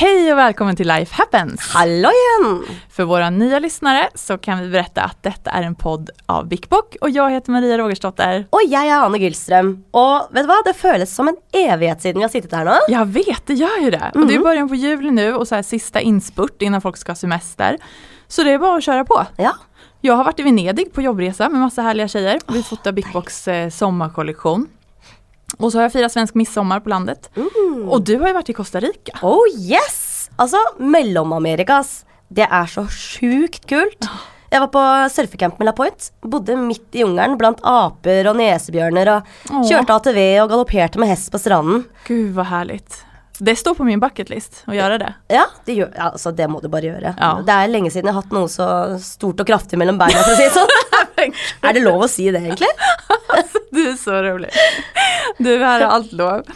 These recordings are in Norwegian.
Hej och välkommen till Life Happens! Hallå igen! För våra nya lyssnare så kan vi berätta att detta är en podd av BikBok och jag heter Maria Rogersdotter. Og jeg er Anne Gillström. Og vet du hva, det føles som en evighet siden vi har sittet her nå. Jag vet, det gör ju det. Och det är början på juli nu och så här sista inspurt innan folk ska ha semester. Så det är bara att köra på. Ja. Jag har varit i Venedig på jobbresa med massa härliga tjejer. Vi fotar Bickbocks BikBoks sommarkollektion. Och så har jag firat svensk midsommar på landet. Och du har ju varit i Costa Rica. Oh yes! Altså, Mellom-Amerikas. Det er så sjukt kult. Jeg var på surfecamp med La Point. Bodde midt i jungelen blant aper og nesebjørner. Og kjørte ATV og galopperte med hest på stranden. Gud vad härligt. Det står på min bucketlist att göra det. Ja, det, gjør, altså, det må du bare gjøre. Ja. Det er lenge siden jeg har hatt noe så stort og kraftig mellom beina, for å si sånn. er det lov å si det, egentlig? Du er så rolig. Du her er alt lov.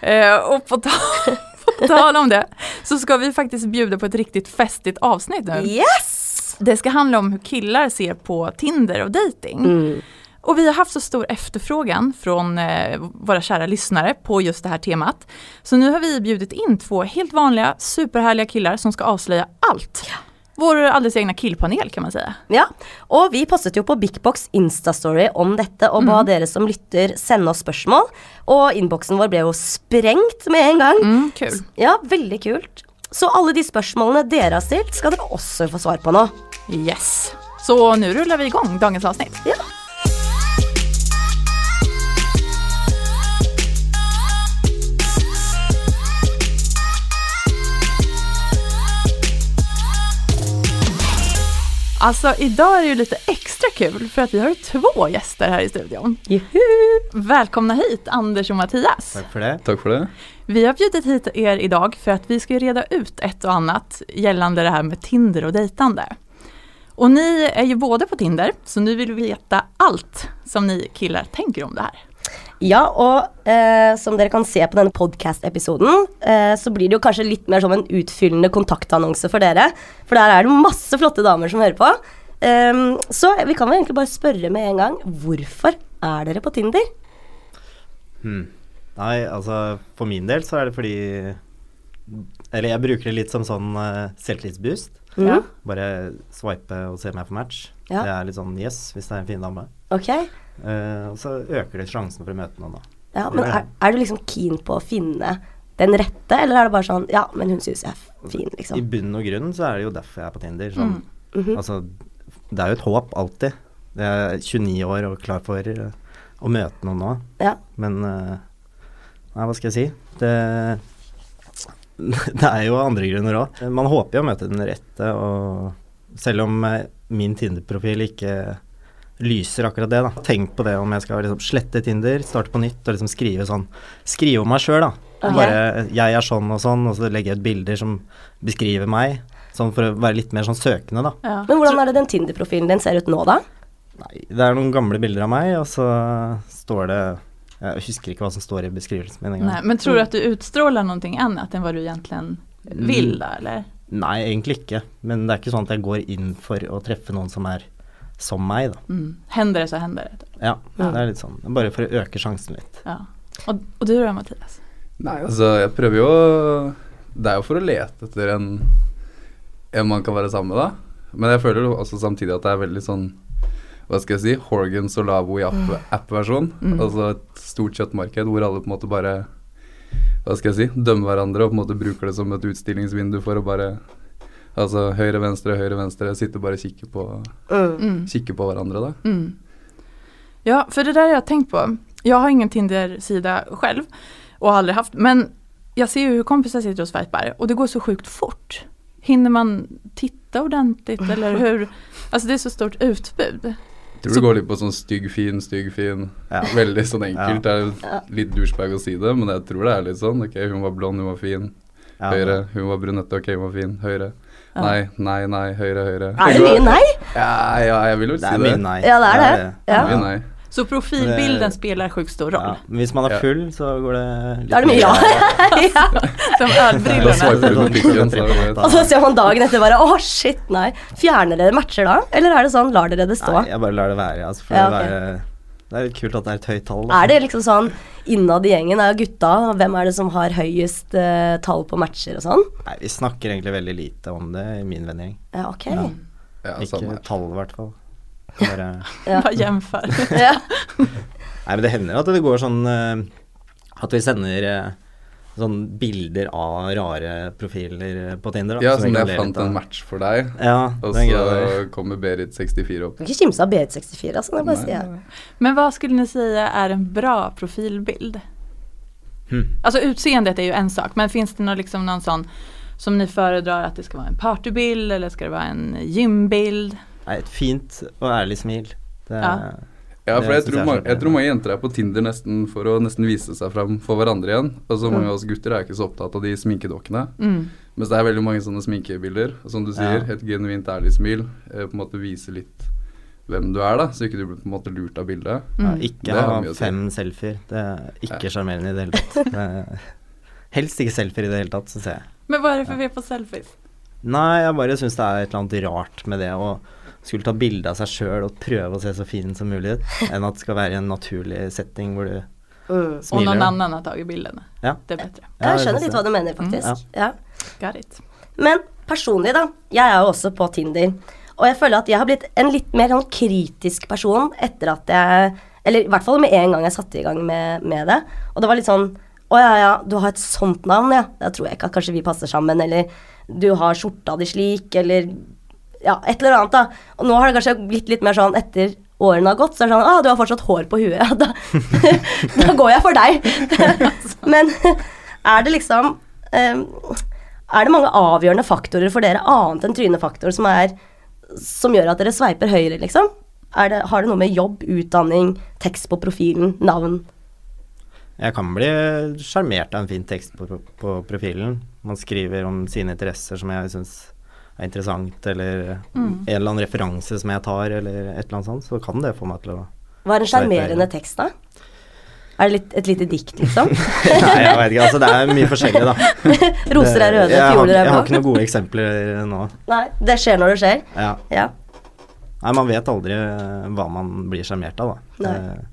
Eh, og på, ta på tal om det så skal vi faktisk bjuda på et riktig festlig avsnitt nå. Yes! Det skal handle om hvordan killar ser på Tinder og dating. Och vi har haft så stor efterfrågan från eh, våra kära lyssnare på just det här temat. Så nu har vi bjudit in två helt vanliga superhärliga killar som ska avslöja allt. Vår alldeles egna killpanel kan man si. Ja, og vi postet jo på Bigbox Instastory om dette og ba dere som lytter sende oss spørsmål. Og innboksen vår ble jo sprengt med en gang. Mm, kul. Ja, veldig kult. Så alle de spørsmålene dere har stilt, skal dere også få svar på nå. Yes. Så nå ruller vi i gang dagens avsnitt. Ja. Alltså idag är det ju lite extra kul för att vi har ju två gäster här i studion. Juhu! Välkomna hit Anders och Mattias. Takk for det. Tack för det. Vi har bjudit hit er idag för att vi ska ju reda ut ett och annat gällande det här med Tinder och dejtande. Och ni är ju både på Tinder, så nu vill vi veta allt som ni killar tänker om det här. Ja, og eh, som dere kan se på denne podcast-episoden, eh, så blir det jo kanskje litt mer som en utfyllende kontaktannonse for dere. For der er det masse flotte damer som hører på. Eh, så vi kan vel egentlig bare spørre med en gang, hvorfor er dere på Tinder? Hmm. Nei, altså for min del så er det fordi Eller jeg bruker det litt som sånn uh, selvtillitsboost. Mm. Bare swipe og se meg på match. Ja. Det er litt sånn yes, hvis det er en fin dame. Ok, Eh, og så øker det sjansen for å møte noen, da. ja, men er, er du liksom keen på å finne den rette, eller er det bare sånn, ja, men hun synes jeg er fin, liksom. I bunnen bunn og grunn så er det jo derfor jeg er på Tinder. Sånn, Mhm. Altså, det er jo et håp, alltid. Jeg er 29 år og klar for eh, å møte noen nå. Ja, Men eh, Nei, hva skal jeg si? Det, det er jo andre grunner òg. Man håper jo å møte den rette, og selv om eh, min Tinder-profil ikke lyser akkurat det, da. Tenk på det om jeg skal liksom slette Tinder, starte på nytt og liksom skrive sånn Skrive om meg sjøl, da. Okay. Bare 'jeg er sånn og sånn', og så legger jeg ut bilder som beskriver meg. Sånn for å være litt mer sånn søkende, da. Ja. men hvordan er det den Tinder-profilen din ser ut nå da? Nei, det er noen gamle bilder av meg, og så står det Jeg husker ikke hva som står i beskrivelsen min engang. Nei, men tror du at du utstråler noe annet enn hva du egentligen vil, da, eller? Nei, egentlig ikke. Men det er ikke sånn at jeg går inn for å treffe noen som er som meg, da. Mm. Hender det så hender det. Ja, det er litt sånn. Bare for å øke sjansen litt. Ja. Og, og du da, Mathias? Nei, altså, jeg prøver jo Det er jo for å lete etter en en man kan være sammen med, da. Men jeg føler jo også samtidig at det er veldig sånn Hva skal jeg si Horgan Solabo i app-versjon. Mm. Altså et stort kjøttmarked hvor alle på en måte bare Hva skal jeg si dømmer hverandre og på en måte bruker det som et utstillingsvindu for å bare Altså høyre, venstre, høyre, venstre. Sitte og kikker kikke på, Mm. Mm. kikke på hverandre, da. Mm. Ja, för det där har jag tänkt på. Jag har ingen Tinder-sida själv och har aldrig haft, men jag ser ju hur kompisar sitter och swipar och det går så sjukt fort. Hinner man titta ordentligt eller hur? Alltså det är så stort utbud. Tror Så- det går litt på sånn stygg, fin, stygg, fin. Ja. Veldig sånn enkelt. Det er litt douchebag å si det, men jeg tror det er litt sånn. Ok, hun var blond, hun var fin. Høyre. Hun var brunette, ok, hun var fin. Høyre. Nei, nei, nei. Høyre, høyre. Er det mye nei? Ja, ja, jeg vil vel si Det er det. mye nei. Ja, det er det. Ja. Mye nei. Så profilbilden spiller spelar sjukt stor roll. Ja. Hvis man er full, så går det litt Da er det mye ja. ja. Som Da ölbrillorna. swiper du på pikken, så er det Og så ser man dagen etter bare å shit, nei. Fjerner dere matcher da? Eller er det sånn lar dere det stå? Nei, jeg bare lar det være. Altså, for Ja, å ok. være Det er litt kult at det er et høyt tall. Da. Er det liksom sånn innad i gjengen, er gutta, hvem er det som har høyest uh, tall på matcher og sånn? Nei, vi snakker egentlig veldig lite om det i min vennegjeng. Ja, ok. Ja, Ikke sånn tall, i hvert fall. Bare Ja. Bara jämför. Ja. Nei, men det hender at det går sånn uh, At vi sender eh, sånn bilder av rare profiler på Tinder. Da, Ja, som sånn kan jeg fant en match for deg, Ja, og så kommer Berit64 opp. Du Kan ikke kimse av Berit64, altså. Det er bare si. Men hva skulle ni si er en bra profilbild? Hmm. Alltså utseendet är ju en sak, men finns det någon, liksom någon sån som ni föredrar att det ska vara en partybild eller ska det vara en gymbild? Nei, et fint og ærlig smil. Det, Ja. Ja, for jeg, jeg tror, er mange, jeg tror mange jenter er på Tinder nesten for å nesten vise seg fram for hverandre igjen. Altså Mange av oss gutter er ikke så opptatt av de sminkedokkene. Mm. Mens det er veldig mange sånne sminkebilder. Og som du sier, Ja. et genuint ærlig smil. Eh, på en måte vise litt hvem du er, da, så ikke du blir på en måte lurt av bildet. ja, Mm. ikke ha fem selfier. Det er ikke sjarmerende i det hele tatt. Er, helst ikke selfier i det hele tatt, syns jeg. Men hva er det för fel på selfies? Nei, jeg bare syns det er et eller annet rart med det å skulle ta bilde av seg sjøl og prøve å se så fin som mulig ut, enn at det skal være i en naturlig setting hvor du Mm. Smiler. Og når annan har tagit bildene. Ja. Det er bedre. Ja, Jeg skjønner litt hva du mener, faktisk. Ja. Got it. Men personlig, da. Jeg er jo også på Tinder. Og jeg føler at jeg har blitt en litt mer sånn kritisk person etter at jeg Eller i hvert fall med en gang jeg satte i gang med, med det. Og det var litt sånn Å ja, ja, du har et sånt navn, ja. Da tror jeg ikke at kanskje vi passer sammen. Eller du har skjorta di slik, eller Ja, et eller annet, da. Og nå har det kanskje blitt litt mer sånn etter årene har gått, så er det sånn ah, du har fortsatt hår på huet. Ja, da, da går jeg for deg. Men er det liksom um, Er det mange avgjørende faktorer for dere, annet enn trynefaktor, som, er, som gjør at dere sveiper høyre, liksom? Det, har det noe med jobb, utdanning, tekst på profilen, navn Jeg kan bli sjarmert av en fin tekst på, på profilen. Man skriver om sine interesser som jeg syns er interessant, eller Mm. en eller annen referanse som jeg tar, eller et eller annet sånt, så kan det få meg til å Hva er en sjarmerende tekst, da? Er det litt, et lite dikt, liksom? Nei, jeg vet ikke. Altså, det er mye forskjellig, da. Roser er røde, fjoler er blå. jeg har ikke noen gode eksempler nå. Nei, det skjer når det skjer. Ja. Ja. Nei, man vet aldri eh, hva man blir sjarmert av, da. Nei. Det,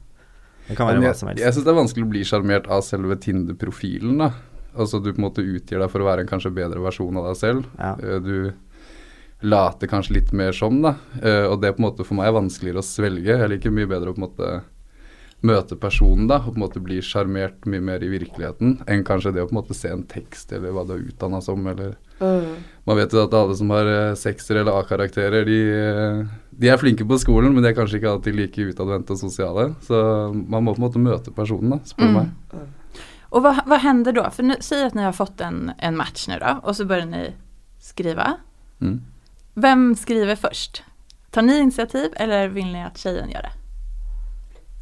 det kan være hva som helst. jeg helst. syns det er vanskelig å bli sjarmert av selve Tinder-profilen. da Altså Du på en måte utgir deg for å være en kanskje bedre versjon av deg selv. Ja. Eh, Du later kanskje litt mer som, da. Uh, Og det på en måte for meg er vanskeligere å svelge. Jeg liker mye bedre å på en måte møte personen da, og på en måte bli sjarmert mye mer i virkeligheten enn kanskje det å på en måte se en tekst eller hva du er utdanna som, eller Mm. Man vet jo at alle som har eh, sekser eller A-karakterer, de, eh, de er flinke på skolen, men de er kanskje ikke alltid like utadvendte og sosiale. Så man må på en måte møte personen, da, spør du Mm. meg. Og hva, hva hender da? For Si at dere har fått en, en match nu da, og så begynner ni skrive. Mm. Vem skriver först? Tar ni initiativ eller vil ni at tjejen gjør det?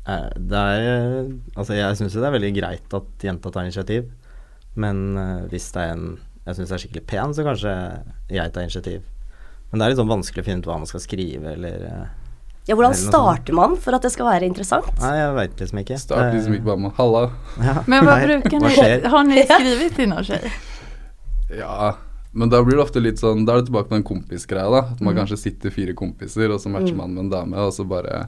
Eh, Det er eh, Altså, jeg syns jo det er veldig greit at jenta tar initiativ, men eh, hvis det er en jeg syns er skikkelig pen, så kanskje jeg tar initiativ. Men det er litt sånn vanskelig å finne ut hva man skal skrive, eller Ja, hvordan Eller noe sånt. starter man for at det skal være interessant? Nei, jeg veit liksom ikke. Start liksom ikke bare med 'halla'. ja, Men vad nei, brukar hva bruker dere? har ni skrivit til noen tjej? Ja, men da blir det ofte litt sånn Da er det tilbake på den kompisgreia, da. At man Mm. kanskje sitter fire kompiser, og så matcher Mm. man med en dame, og så bare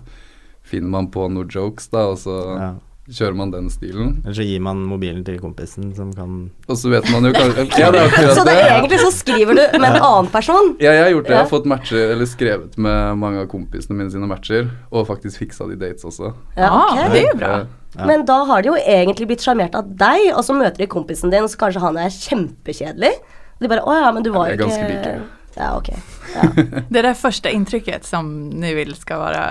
finner man på noen jokes, da, og så Ja. kjører man den stilen. Eller så gir man mobilen til kompisen som kan Og så vet man jo kanskje Ja, det er Så det, er egentlig så skriver du med en annen person? Ja, jeg har gjort det. Jeg har fått matcher, eller skrevet med mange av kompisene mine sine matcher, og faktisk fiksa de dates også. Ja, okay. det er jo bra. Ja. Men da har de jo egentlig blitt sjarmert av deg, og så møter de kompisen din, og så kanskje han er kjempekjedelig. Og de bare 'Å ja, men du var Ja, ikke like. Ja, ok. Ja. Det er det første inntrykket som du vil skal være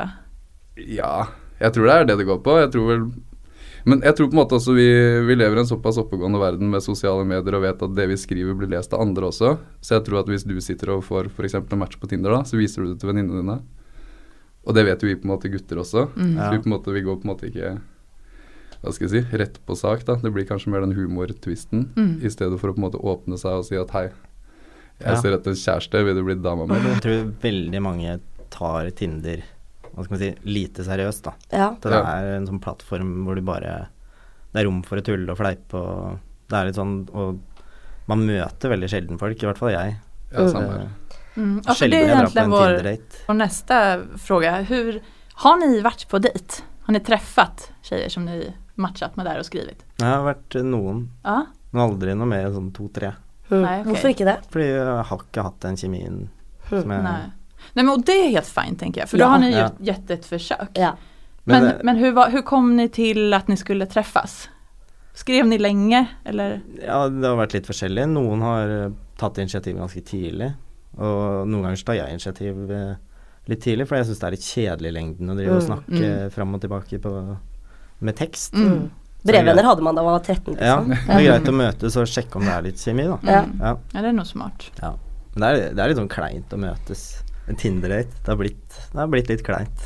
Ja, jeg tror det er det det går på. Jeg tror vel Men jeg tror på en måte også vi, vi lever i en såpass oppegående verden med sosiale medier og vet at det vi skriver blir lest av andre også. Så jeg tror at hvis du sitter og får f.eks. en match på Tinder, da, så viser du det til venninnene dine. Og det vet jo vi på en måte gutter også. Mm. Så vi på en måte vi går på en måte ikke hva skal jeg si, rett på sak. da. Det blir kanskje mer den humortvisten Mm. i stedet for å på en måte åpne seg og si at hei, jeg Ja. ser etter en kjæreste, vil du bli dama mi? Jeg tror veldig mange tar Tinder hva skal man si, lite seriøst, da. ja. Det er en sånn plattform hvor du bare Det er rom for å tulle og fleipe og Det er litt sånn Og man møter veldig sjelden folk, i hvert fall jeg. Ja, samme her. Mm. Ja, det är egentligen en vår och nästa fråga. Hur, har ni varit på dejt? Har ni träffat tjejer som ni matchat med där og skrivit? Det har vært noen, Ja, men aldri noe mer enn sånn to-tre. Mm. Nei. Hvorfor ikke det? Fordi jeg har ikke hatt den kjemien som jeg Nei. Nei men og det er helt fint tenker jeg. For da har ni Ja. gjort, et forsøk. Ja. Men, Men men, det- hur, var, hur kom ni til at ni skulle treffes? Skrev ni lenge, eller? Ja, det har vært litt forskjellig. Noen har eh, tatt initiativ ganske tidlig, og noen ganger tar jeg initiativ eh, litt tidlig, for jeg syns det er litt kjedelig i lengden å drive og Mm, snakke fram og tilbake på, med tekst. Mm. Brevvenner hadde man da man var 13, Ja, liksom. det er greit å møtes og sjekke om det er litt kjemi, da. Ja. Mm. Ja, Ja det er noe smart. ja. Men det er, det er litt sånn kleint å møtes. En Tinder-date. Det har blitt, blitt litt kleint.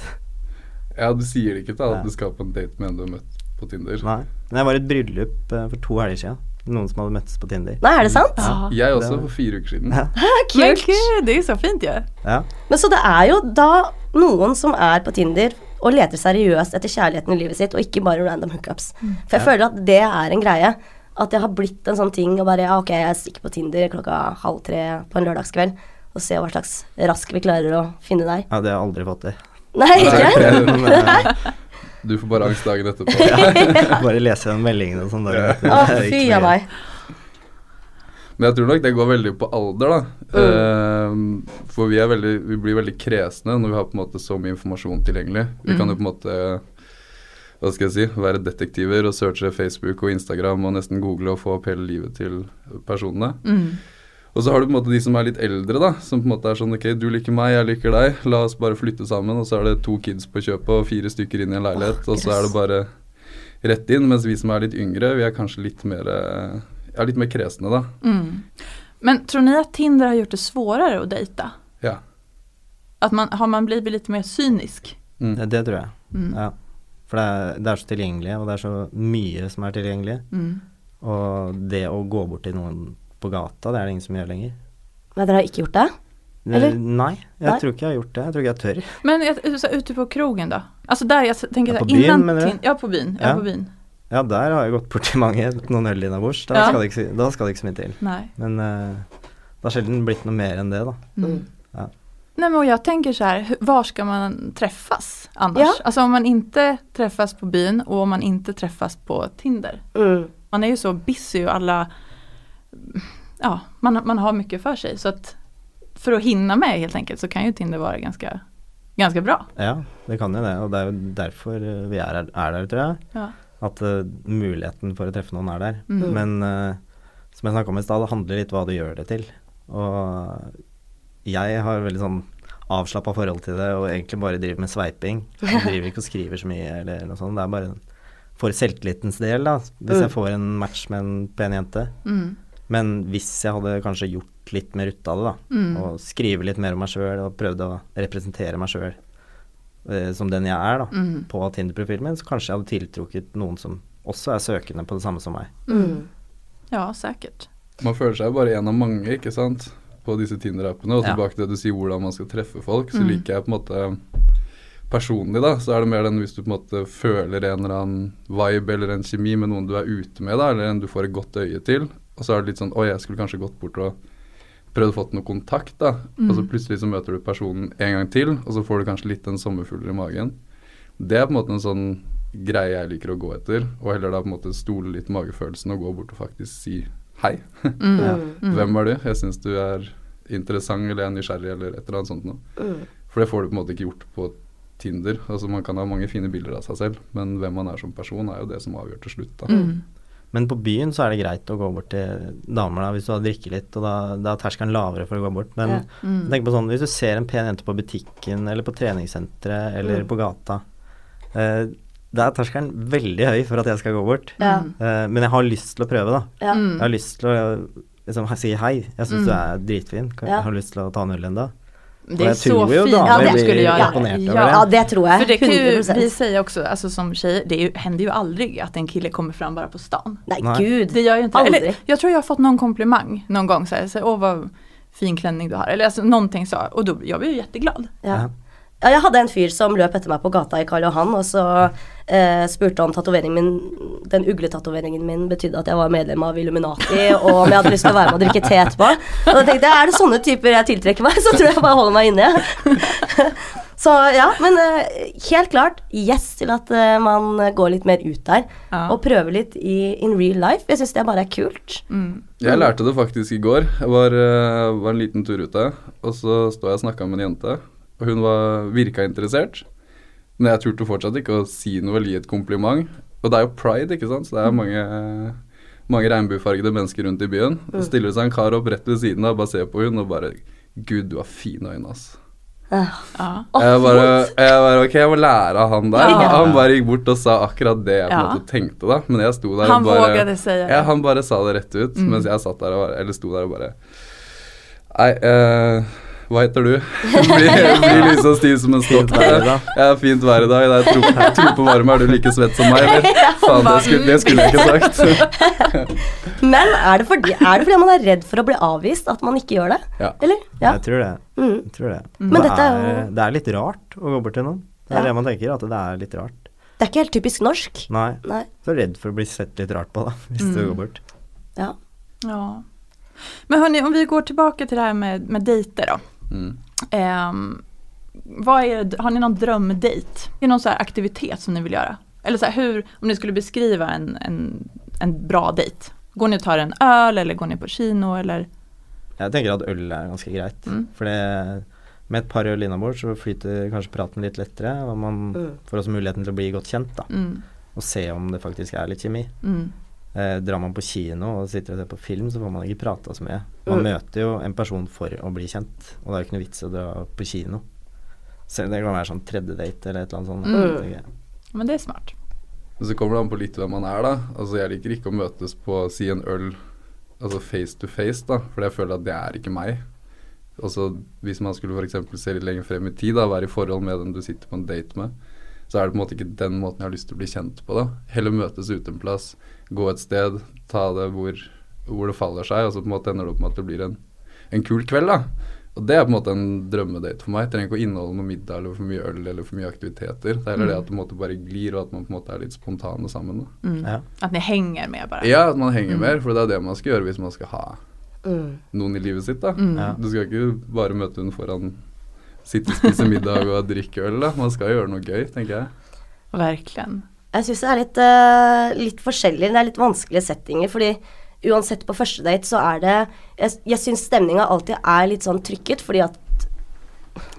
Ja, du sier det ikke da, Ja. at du skal på en date med en du har møtt på Tinder. Nei. Men jeg var i et bryllup uh, for to helger siden. Noen som hadde møttes på Tinder. Nei, er det sant? Ja. Jeg også, for fire uker siden. Kult. det er jo så fint Ja. Ja. Men så det er jo da noen som er på Tinder og leter seriøst etter kjærligheten i livet sitt, og ikke bare random hookups. For jeg føler at det er en greie. At det har blitt en sånn ting å bare ja, ok, jeg stikker på Tinder klokka halv tre på en lørdagskveld og ser hva slags rask vi klarer å finne der. ja, det har jeg aldri fått til. Nei, ikke? Men, eh, Du får bare angst dagen etterpå. Bare lese den meldingen og sånn. Å, fy av a meg. Men jeg tror nok det går veldig på alder, da. Ehm, for vi, er veldig, vi blir veldig kresne når vi har på en måte så mye informasjon tilgjengelig. Vi kan jo på en måte hva skal jeg si, være detektiver og searche Facebook og Instagram og nesten google og få opp hele livet til personene. Mm. Og så har du på en måte de som er litt eldre, da. Som på en måte er sånn ok, du liker meg, jeg liker deg. La oss bare flytte sammen. Og så er det to kids på kjøpet og fire stykker inn i en leilighet. og så er det bare rett inn. Mens vi som er litt yngre, vi er kanskje litt mer eh, ja, litt mer kresne, da. Mm. Men tror ni at Tinder har gjort det svårare å date? Ja. At man, har man blivit litt mer synisk? Mm. Det, det tror jeg. Mm. Ja. For det er, det er så tilgjengelig, og det er så mye som er tilgjengelig. Mm. Og det å gå bort til noen på gata, det er det ingen som gjør lenger. Men dere har ikke gjort det? Eller? Nei, jeg Nei. tror ikke jeg har gjort det. Jeg tror ikke jeg tør. Men jeg, så, ute på krogen da? Altså der jeg tenker Ja, på byen, mener du? Ja på byen. ja. Ja. på byn. Ja, der har jeg gått borti mange. Noen øl innabords. Da, Ja. skal det ikke- da skal det ikke så mye til. Nei. Men uh, det har sjelden blitt noe mer enn det, da. Mm. Ja. Nej men och jag tänker så här, hvor var ska man träffas annars? Ja. Alltså om man inte träffas på byn och om man inte träffas på Tinder. Mm. Man är ju så busy och alla, ja man, man har mycket för sig så att för att hinna med helt enkelt så kan ju Tinder vara ganska, ganska bra. Ja, det kan jo det. Og det er jo derfor eh, vi er, her- er der, tror jeg. Ja. At uh, muligheten for å treffe noen er der. Mm. Men uh, som jeg snakka om i stad, det handler litt hva du gjør det til. Og jeg har veldig sånn avslappa forhold til det, og egentlig bare driver med sveiping. Jeg driver ikke og skriver så mye eller noe sånt. Det er bare for selvtillitens del, da. Hvis Mm. jeg får en match med en pen jente. Mm. Men hvis jeg hadde kanskje gjort litt mer ut av det, da, Mm. og skrive litt mer om meg sjøl, og prøvd å representere meg sjøl eh, som den jeg er, da, Mm. på Tinder-profilen min, så kanskje jeg hadde tiltrukket noen som også er søkende på det samme som meg. Mm. Ja sikkert. Man føler seg bare en av mange, ikke sant, på disse Tinder-appene. Og Ja. tilbake til det du sier hvordan man skal treffe folk, så Mm. liker jeg på en måte Personlig, da, så er det mer den hvis du på en måte føler en eller annen vibe eller en kjemi med noen du er ute med, da, eller en du får et godt øye til, og så er det litt sånn Oi, jeg skulle kanskje gått bort og prøvd å få noe kontakt, da. Og så Mm. plutselig så møter du personen en gang til, og så får du kanskje litt den sommerfugler i magen. Det er på en måte en sånn greie jeg liker å gå etter, og heller da på en måte stole litt magefølelsen og gå bort og faktisk si hei. Mm. Ja. Mm. Hvem er du? Jeg syns du er interessant eller jeg er nysgjerrig eller et eller annet sånt noe. Mm. For det får du på en måte ikke gjort på Tinder. Altså Man kan ha mange fine bilder av seg selv, men hvem man er som person er jo det som avgjør til slutt. da. Mm. Men på byen så er det greit å gå bort til damer da, hvis du har drikket litt, og da, da er terskelen lavere for å gå bort. Men Ja. Mm. tenk på sånn, hvis du ser en pen jente på butikken, eller på treningssenteret, eller Mm. på gata, eh, da er terskelen veldig høy for at jeg skal gå bort. Ja. Eh, men jeg har lyst til å prøve, da. Ja. Jeg har lyst til å liksom, si hei. Jeg syns Mm. du er dritfin. Jeg Har lyst til å ta en øl enda? Det är så fint Ja, det, blir skulle det. över det. ja, det tror jeg. För det kan ju vi säga också, alltså som tjejer, det ju, händer ju aldrig att en kille kommer fram bara på stan. Nej, Nej. gud. Det gör ju inte Aldrig. Eller, Jag tror jag har fått någon komplimang någon gång så här, så, åh vad fin klänning du har. Eller alltså någonting så. Och då, jag blir ju jätteglad. Ja. Ja, jeg hadde en fyr som løp etter meg på gata i Karl Johan, og så eh, spurte om tatoveringen min Den ugletatoveringen min betydde at jeg var medlem av Illuminati, og om jeg hadde lyst til å være med og drikke te etterpå. Og da tenkte jeg, er det sånne typer jeg tiltrekker meg, så tror jeg bare holder meg inne. Så ja, men eh, helt klart yes til at eh, man går litt mer ut der. Ja. Og prøver litt i in real life. Jeg syns det bare er kult. Mm. Jeg lærte det faktisk i går. Jeg var, eh, var en liten tur ute, og så står jeg og snakka med en jente, og hun var, virka interessert. Men jeg turte fortsatt ikke å si noe eller gi et kompliment. Og det er jo pride, ikke sant, så det er mange, mange regnbuefargede mennesker rundt i byen. Og så stiller det seg en kar opp rett ved siden av, bare ser på hun og bare Gud, du har fine øyne, ass. Ja. Jeg bare, jeg bare Ok, jeg må lære av han der. Ja. Han bare gikk bort og sa akkurat det jeg på en Ja. måte tenkte, da. Men jeg sto der Han og bare det. Ja, han bare sa det rett ut, Mm. mens jeg satt der og bare Eller sto der og bare Nei, eh, hva heter du? blir, blir liksom stiv som en stokk. Ja, fint vær i dag. Det er tro, tro på varme. Er du like svett som meg, eller? Faen, det skulle, det skulle jeg ikke sagt. Men er det, fordi, er det fordi man er redd for å bli avvist at man ikke gjør det? Ja. Eller? Ja. Jeg tror det. Mm. Jeg tror det. Men det, er det er litt rart å gå bort til noen. Det er Ja. det man tenker, at det er litt rart. Det er ikke helt typisk norsk. Nei. Nei. Så redd for å bli sett litt rart på, da, hvis du Mm. går bort. Ja. Ja. Men hörni, om vi går tilbake til det her med, med dejter då. Mm. Ehm, vad är, har ni någon drömdejt? Är det någon så här aktivitet som ni vill göra? Eller så här, hur, om ni skulle beskriva en, en, en bra dejt. Går ni och tar en öl eller går ni på kino eller? Jeg tenker at øl er ganske greit. Mm. For det, med et par øl innabords så flyter kanskje praten litt lettere, og man Mm. får også muligheten til å bli godt kjent, da. Mm, Og se om det faktisk er litt kjemi. mm, Eh, drar man på kino og sitter og ser på film, så får man ikke prata så mye. Man Mm. møter jo en person for å bli kjent, og det er jo ikke noe vits å dra på kino. Så det kan være sånn tredje date eller et eller annet sånt. Mm. men det er smart. Men så kommer det an på litt hvem man er, da. Altså, jeg liker ikke å møtes på si en øl altså face to face, da. For jeg føler at det er ikke meg. Altså, hvis man skulle f.eks. se litt lenger frem i tid, da, være i forhold med den du sitter på en date med, så er det på en måte ikke den måten jeg har lyst til å bli kjent på, da. Heller møtes ute en plass, gå et sted, ta det hvor, hvor det faller seg, og så på en måte ender det opp med at det blir en, en kul kveld, da. Og det er på en måte en drømmedate for meg. Det trenger ikke å inneholde noe middag eller for mye øl eller for mye aktiviteter. Det er heller det at det på en måte bare glir, og at man på en måte er litt spontane sammen. Da. Mm. Ja. At ni henger med bare. Ja, at man henger Mm. mer, for det er det man skal gjøre hvis man skal ha Mm. noen i livet sitt. da. Mm. Ja. Du skal ikke bare møte henne foran sitte og spise middag og drikke øl, da. Man skal gjøre noe gøy, tenker jeg. Verkligen. Jeg syns det er litt, uh, litt forskjellig. Det er litt vanskelige settinger, fordi uansett på første date så er det Jeg, jeg syns stemninga alltid er litt sånn trykket, fordi at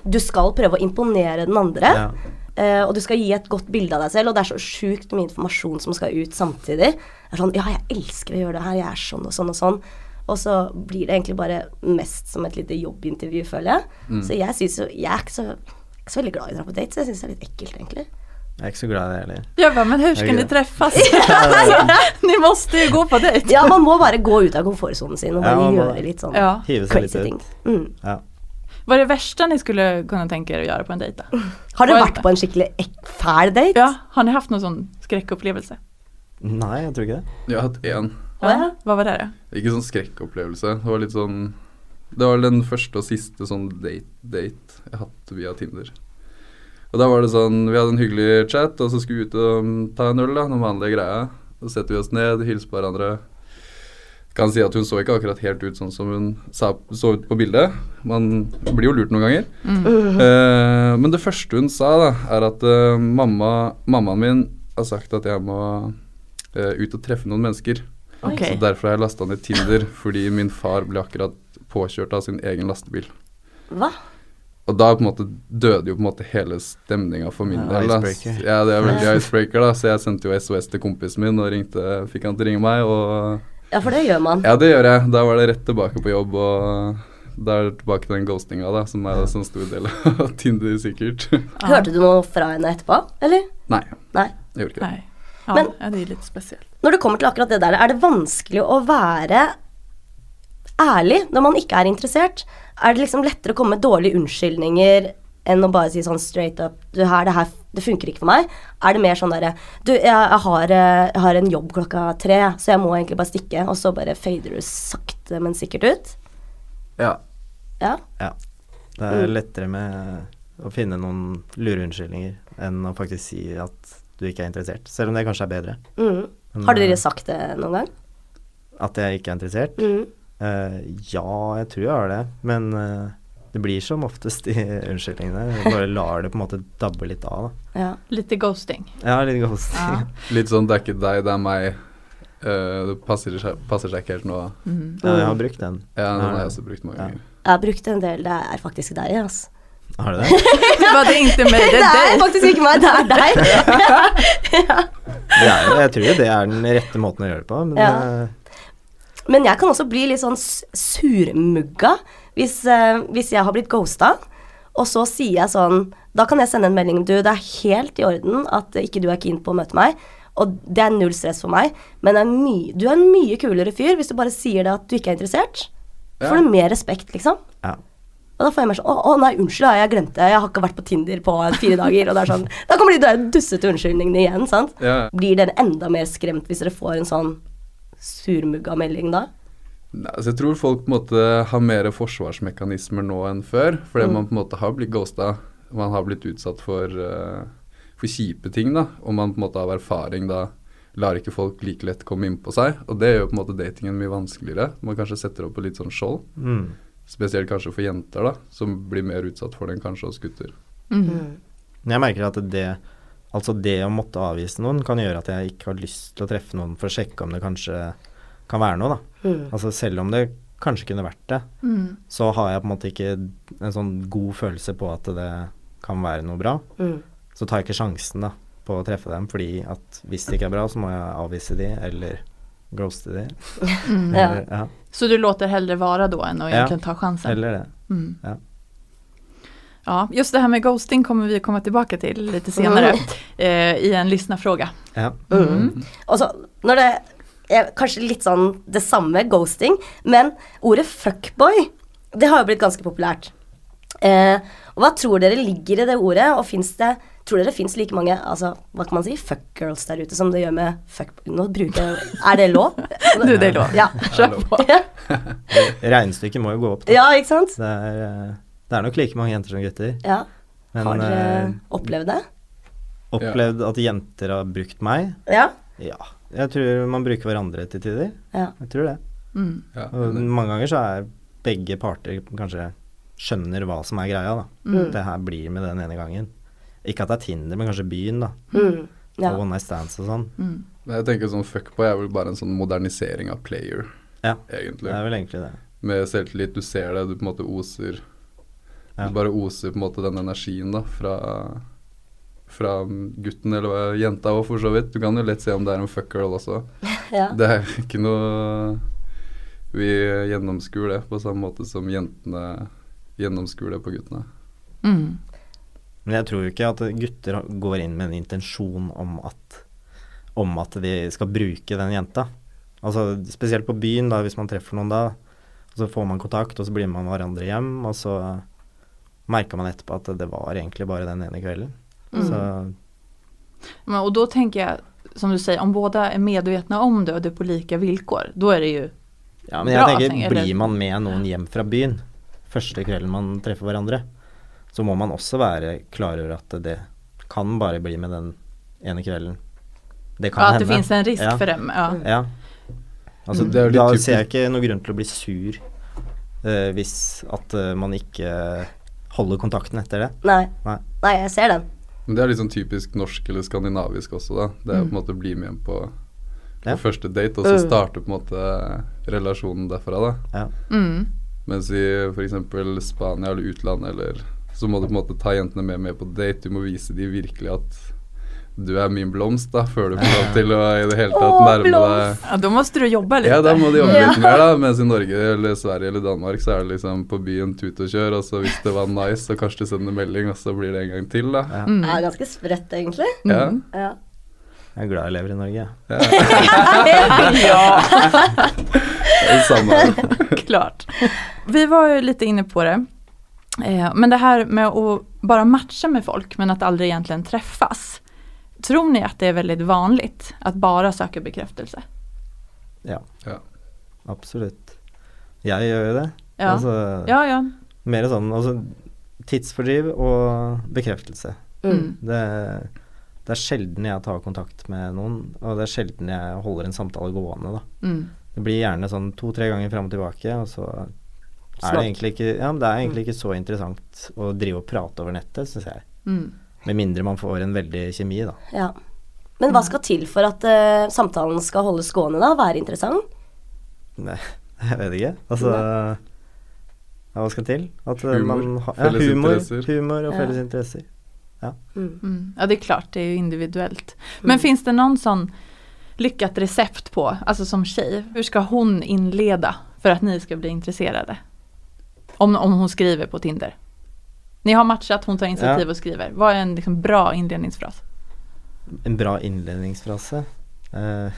du skal prøve å imponere den andre. Ja. Uh, og du skal gi et godt bilde av deg selv, og det er så sjukt mye informasjon som skal ut samtidig. Det er sånn Ja, jeg elsker å gjøre det her, jeg er sånn og sånn og sånn. Og så blir det egentlig bare mest som et lite jobbintervju, føler jeg. Mm. Så jeg syns jo Jeg er ikke så, ikke så veldig glad i å dra på date, så jeg syns det er litt ekkelt, egentlig. Jeg er ikke så glad i det heller. Ja, men hur skal ni träffas? ni måste ju gå på date. Ja, man må bare gå ut av komfortsonen sin og bare ja, gjøre litt sånn Ja. Crazy ting. Mm. Ja. Hva er det verste ni skulle kunne tenke dere å gjøre på en date? Da? Har du vært på en skikkelig ek- fæl date? Ja, har ni haft noen sånn skrekkopplevelse? Nei, jeg tror ikke det. Jeg har hatt én. Ja. hva var det da? Ikke sånn skrekkopplevelse. Det var litt sånn Det var den første og siste sånn date-date jeg hatt via Tinder. Og da var det sånn Vi hadde en hyggelig chat, og så skulle vi ut og ta en øl, da, den vanlige greia. Så setter vi oss ned, hilser på hverandre. Kan si at hun så ikke akkurat helt ut sånn som hun sa, så ut på bildet. Man blir jo lurt noen ganger. Mm. Uh, men det første hun sa, da, er at uh, mamma, mammaen min har sagt at jeg må uh, ut og treffe noen mennesker. Okej. Så derfor har jeg lasta ned Tinder, fordi min far ble akkurat påkjørt av sin egen lastebil. Hva? Og da på en måte døde jo på en måte hele stemninga for min del. Da. icebreaker. Ja, det er veldig icebreaker, da. Så jeg sendte jo SOS til kompisen min og ringte, fikk han til å ringe meg. Og Ja, for det gjør man. ja, det gjør jeg. Da var det rett tilbake på jobb, og da er det tilbake til den ghostinga, da, som er en stor del av Tinder, sikkert. Hørte du noe fra henne etterpå, eller? Nei, Nei. jeg gjorde ikke det. Nei. Ja, Men- ja, det er litt speciellt. Når det kommer til akkurat det der, er det vanskelig å være ærlig når man ikke er interessert? Er det liksom lettere å komme med dårlige unnskyldninger enn å bare si sånn straight up du, her, det her det funker ikke for meg? Er det mer sånn derre Du, jeg, jeg, har, eh, jeg har en jobb klokka tre, så jeg må egentlig bare stikke, og så bare fader du sakte, men sikkert ut? Ja. Ja. Ja. Det er Mm. lettere med å finne noen lure unnskyldninger enn å faktisk si at du ikke er interessert. Selv om det kanskje er bedre. Mm. Men, Har dere eh, sagt det noen gang? At jeg ikke er interessert? Mm. Uh, ja, jeg tror jeg har det. Men uh, Det blir som oftest de unnskyldningene. Bare lar det på en måte dabbe litt av, da. Ja. Litt ghosting. Ja, litt ghosting. Ja. Litt sånn 'det er ikke deg, det er meg'. Uh, det passer passer seg ikke helt nå. Mm. Ja, jeg har brukt den. Ja, den har jeg også brukt mange Ja. ganger. Jeg har brukt en del. Det er faktisk deg, altså. Har du det? Det det det Det er faktisk ikke meg, det er deg. det er, jeg tror jo det er den rette måten å gjøre det på, men Ja. eh, Men jeg kan også bli litt sånn surmugga hvis, uh, hvis jeg har blitt ghosta. Og så sier jeg sånn Da kan jeg sende en melding. Du, det er helt i orden at ikke du er keen på å møte meg. Og det er null stress for meg. Men det er du er en mye kulere fyr hvis du bare sier det at du ikke er interessert. Ja. Får du mer respekt, liksom. ja. Og da får jeg mer sånn Å, å nei, unnskyld, jeg glemte. Jeg har ikke vært på Tinder på fire dager. Og det er sånn Da kommer de der dussete unnskyldningene igjen, sant. Ja. Blir dere enda mer skremt hvis dere får en sånn surmugga melding da? Nei, altså jeg tror folk på en måte har mer forsvarsmekanismer nå enn før. Fordi Mm. man på en måte har blitt ghosta. Man har blitt utsatt for, uh, for kjipe ting, da. Og man på en måte av erfaring da lar ikke folk like lett komme inn på seg. Og det gjør på en måte datingen mye vanskeligere. Man kanskje setter opp på litt sånn skjold. Mm. Spesielt kanskje for jenter, da. Som blir mer utsatt for det enn kanskje hos gutter. Mm. Men Jeg merker at det Altså det å måtte avvise noen kan gjøre at jeg ikke har lyst til å treffe noen for å sjekke om det kanskje kan være noe, da. Mm. Altså selv om det kanskje kunne vært det, Mm. så har jeg på en måte ikke en sånn god følelse på at det kan være noe bra. Mm. Så tar jeg ikke sjansen da på å treffe dem, fordi at hvis det ikke er bra, så må jeg avvise de, eller ghoste de. Ja. Eller, ja. Så du låter hellre vara då än att egentlig egentligen ta chansen? eller det. Mm. Ja. Ja, just det här med ghosting kommer vi komma tillbaka till lite senare Mm. eh, i en lyssnarfråga. Ja. Mm. Og så når det er kanskje litt sånn det samme, ghosting, men ordet fuckboy, det har jo blitt ganske populært. Eh, og hva tror dere ligger i det ordet, og fins det Tror dere det fins like mange altså, hva kan man si, fuckgirls der ute som det gjør med fuck... Nå bruker jeg Er det lov? Du, det er lov. Ja. Kjør på. Regnestykket må jo gå opp. Da. ja, ikke sant? Det, er, eh, det er nok like mange jenter som gutter. Ja. Men Har dere eh, opplevd det? opplevd at jenter har brukt meg? Ja? Ja. Jeg tror man bruker hverandre til tider. Ja. Jeg tror det. Mm. Ja, Og mange ganger så er begge parter kanskje skjønner hva som er greia, da. Mm. Det her blir med den ene gangen. Ikke at det er Tinder, men kanskje byen, da. Mm. ja. Og one night stands og sånn. Mm. Jeg tenker sånn fuckboy er vel bare en sånn modernisering av player, Ja. egentlig. Det er vel egentlig det. Med selvtillit, du ser det, du på en måte oser Ja. Du bare oser på en måte den energien da fra, fra gutten eller jenta òg, for så vidt. Du kan jo lett se om det er en fuckgirl også. ja. Det er ikke noe Vi gjennomskuer det på samme måte som jentene gjennomskuer det på guttene. Mm. Men jeg tror jo ikke at gutter går inn med en intensjon om at, om at de skal bruke den jenta. Altså spesielt på byen, da, hvis man treffer noen da. Og så får man kontakt, og så blir man hverandre hjem, og så merker man etterpå at det var egentlig bare den ene kvelden. Mm. Så Men, Og da tenker jeg, som du sier, om både er medvitne om det og det er på like vilkår, da er det jo Ja, men jeg Bra, tenker- blir man med noen hjem fra byen første kvelden man treffer hverandre, så må man også være klar over at det kan bare bli med den ene kvelden. Det kan ja, at det hende. finns en risk Ja. for dem. Ja. Ja. Altså, Mm. Det er da typisk- ser jeg ikke noen grunn til å bli sur uh, hvis at uh, man ikke holder kontakten etter det. Nei. Nei. Nei, jeg ser den. Men det er litt sånn typisk norsk eller skandinavisk også, da. Det er Mm. på en måte å bli med hjem på, på Ja. første date, og så Mm. starte på en måte relasjonen derfra, da. Ja. Mm. Mens i f.eks. Spania eller utlandet, eller så må du på en måte ta jentene med med på date. Du må vise dem virkelig at du er min blomst, da, før du får lov til å i det hele tatt nærme deg ja, Da må du jobbe litt. Ja, da må du jobbe litt mer, da. Mens i Norge eller Sverige eller Danmark så er det liksom på byen tut og kjør, og så hvis det var nice, så kanskje du sender melding, og så blir det en gang til, da. Ja. Mm. Det er ganske spredt, egentlig. Ja. Mm. Ja. Jeg er glad jeg lever i Norge. ja, Det er det samme klart. Vi var jo litt inne på det. Eh, men det här med å bare matche med folk men att aldri egentlig treffes. Tror ni at det er veldig vanligt å bare søke bekreftelse? Ja, Ja. absolutt. Jeg gjør jo det. Ja, Altså, ja. ja. Mer sånn altså, tidsfordriv og bekreftelse. Mm. Det, det er sjelden jeg tar kontakt med noen, og det er sjelden jeg holder en samtale gående, da. Mm. Det blir gjerne sånn to-tre ganger fram og tilbake, og så er det egentlig ikke Ja, det er egentlig ikke så interessant å drive og prate over nettet, syns jeg. Mm. Med mindre man får en veldig kjemi, da. Ja. Men hva skal til for at uh, samtalen skal holdes gående, da? Være interessant? Nei, jeg vet ikke. Altså Ja, hva skal til? At eh, Humor, man ha- felles ja, humor, interesser. humor og Ja. interesser. Ja. Mm. Ja det er klart, det er jo individuelt. Men finns det noen sånn lykket resept på, altså som tjej, Hvordan skal hun innlede for at ni skal bli intresserade? Om, om hon skriver på Tinder. Ni har matchat, hon tar initiativ och skriver. Vad är en liksom bra inledningsfras? En bra innledningsfrase. Uh,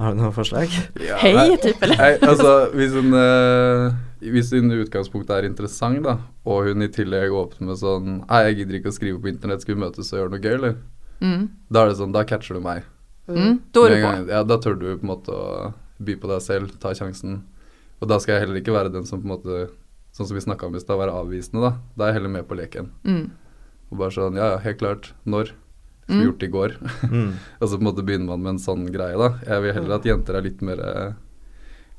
har du noen forslag? Ja, Hei, typ, eller? Nei, altså, hvis hun, uh, hvis hun i utgangspunktet er interessant, da, og hun i tillegg åpner med sånn Nei, jeg gidder ikke å skrive på internett, skal vi møtes og gjøre noe gøy, eller? Mm. Da er det sånn, da catcher du meg. Mm. da er du på. gang. Ja, da tør du på en måte å by på deg selv, ta sjansen. Og da skal jeg heller ikke være den som på en måte Sånn som vi snakka om i stad, være avvisende, da. Da er jeg heller med på leken. Mm. Og bare sånn Ja, ja, helt klart. Når? Skulle Mm. gjort det i går. Mm. Og så på en måte begynner man med en sånn greie, da. Jeg vil heller at jenter er litt mer eh,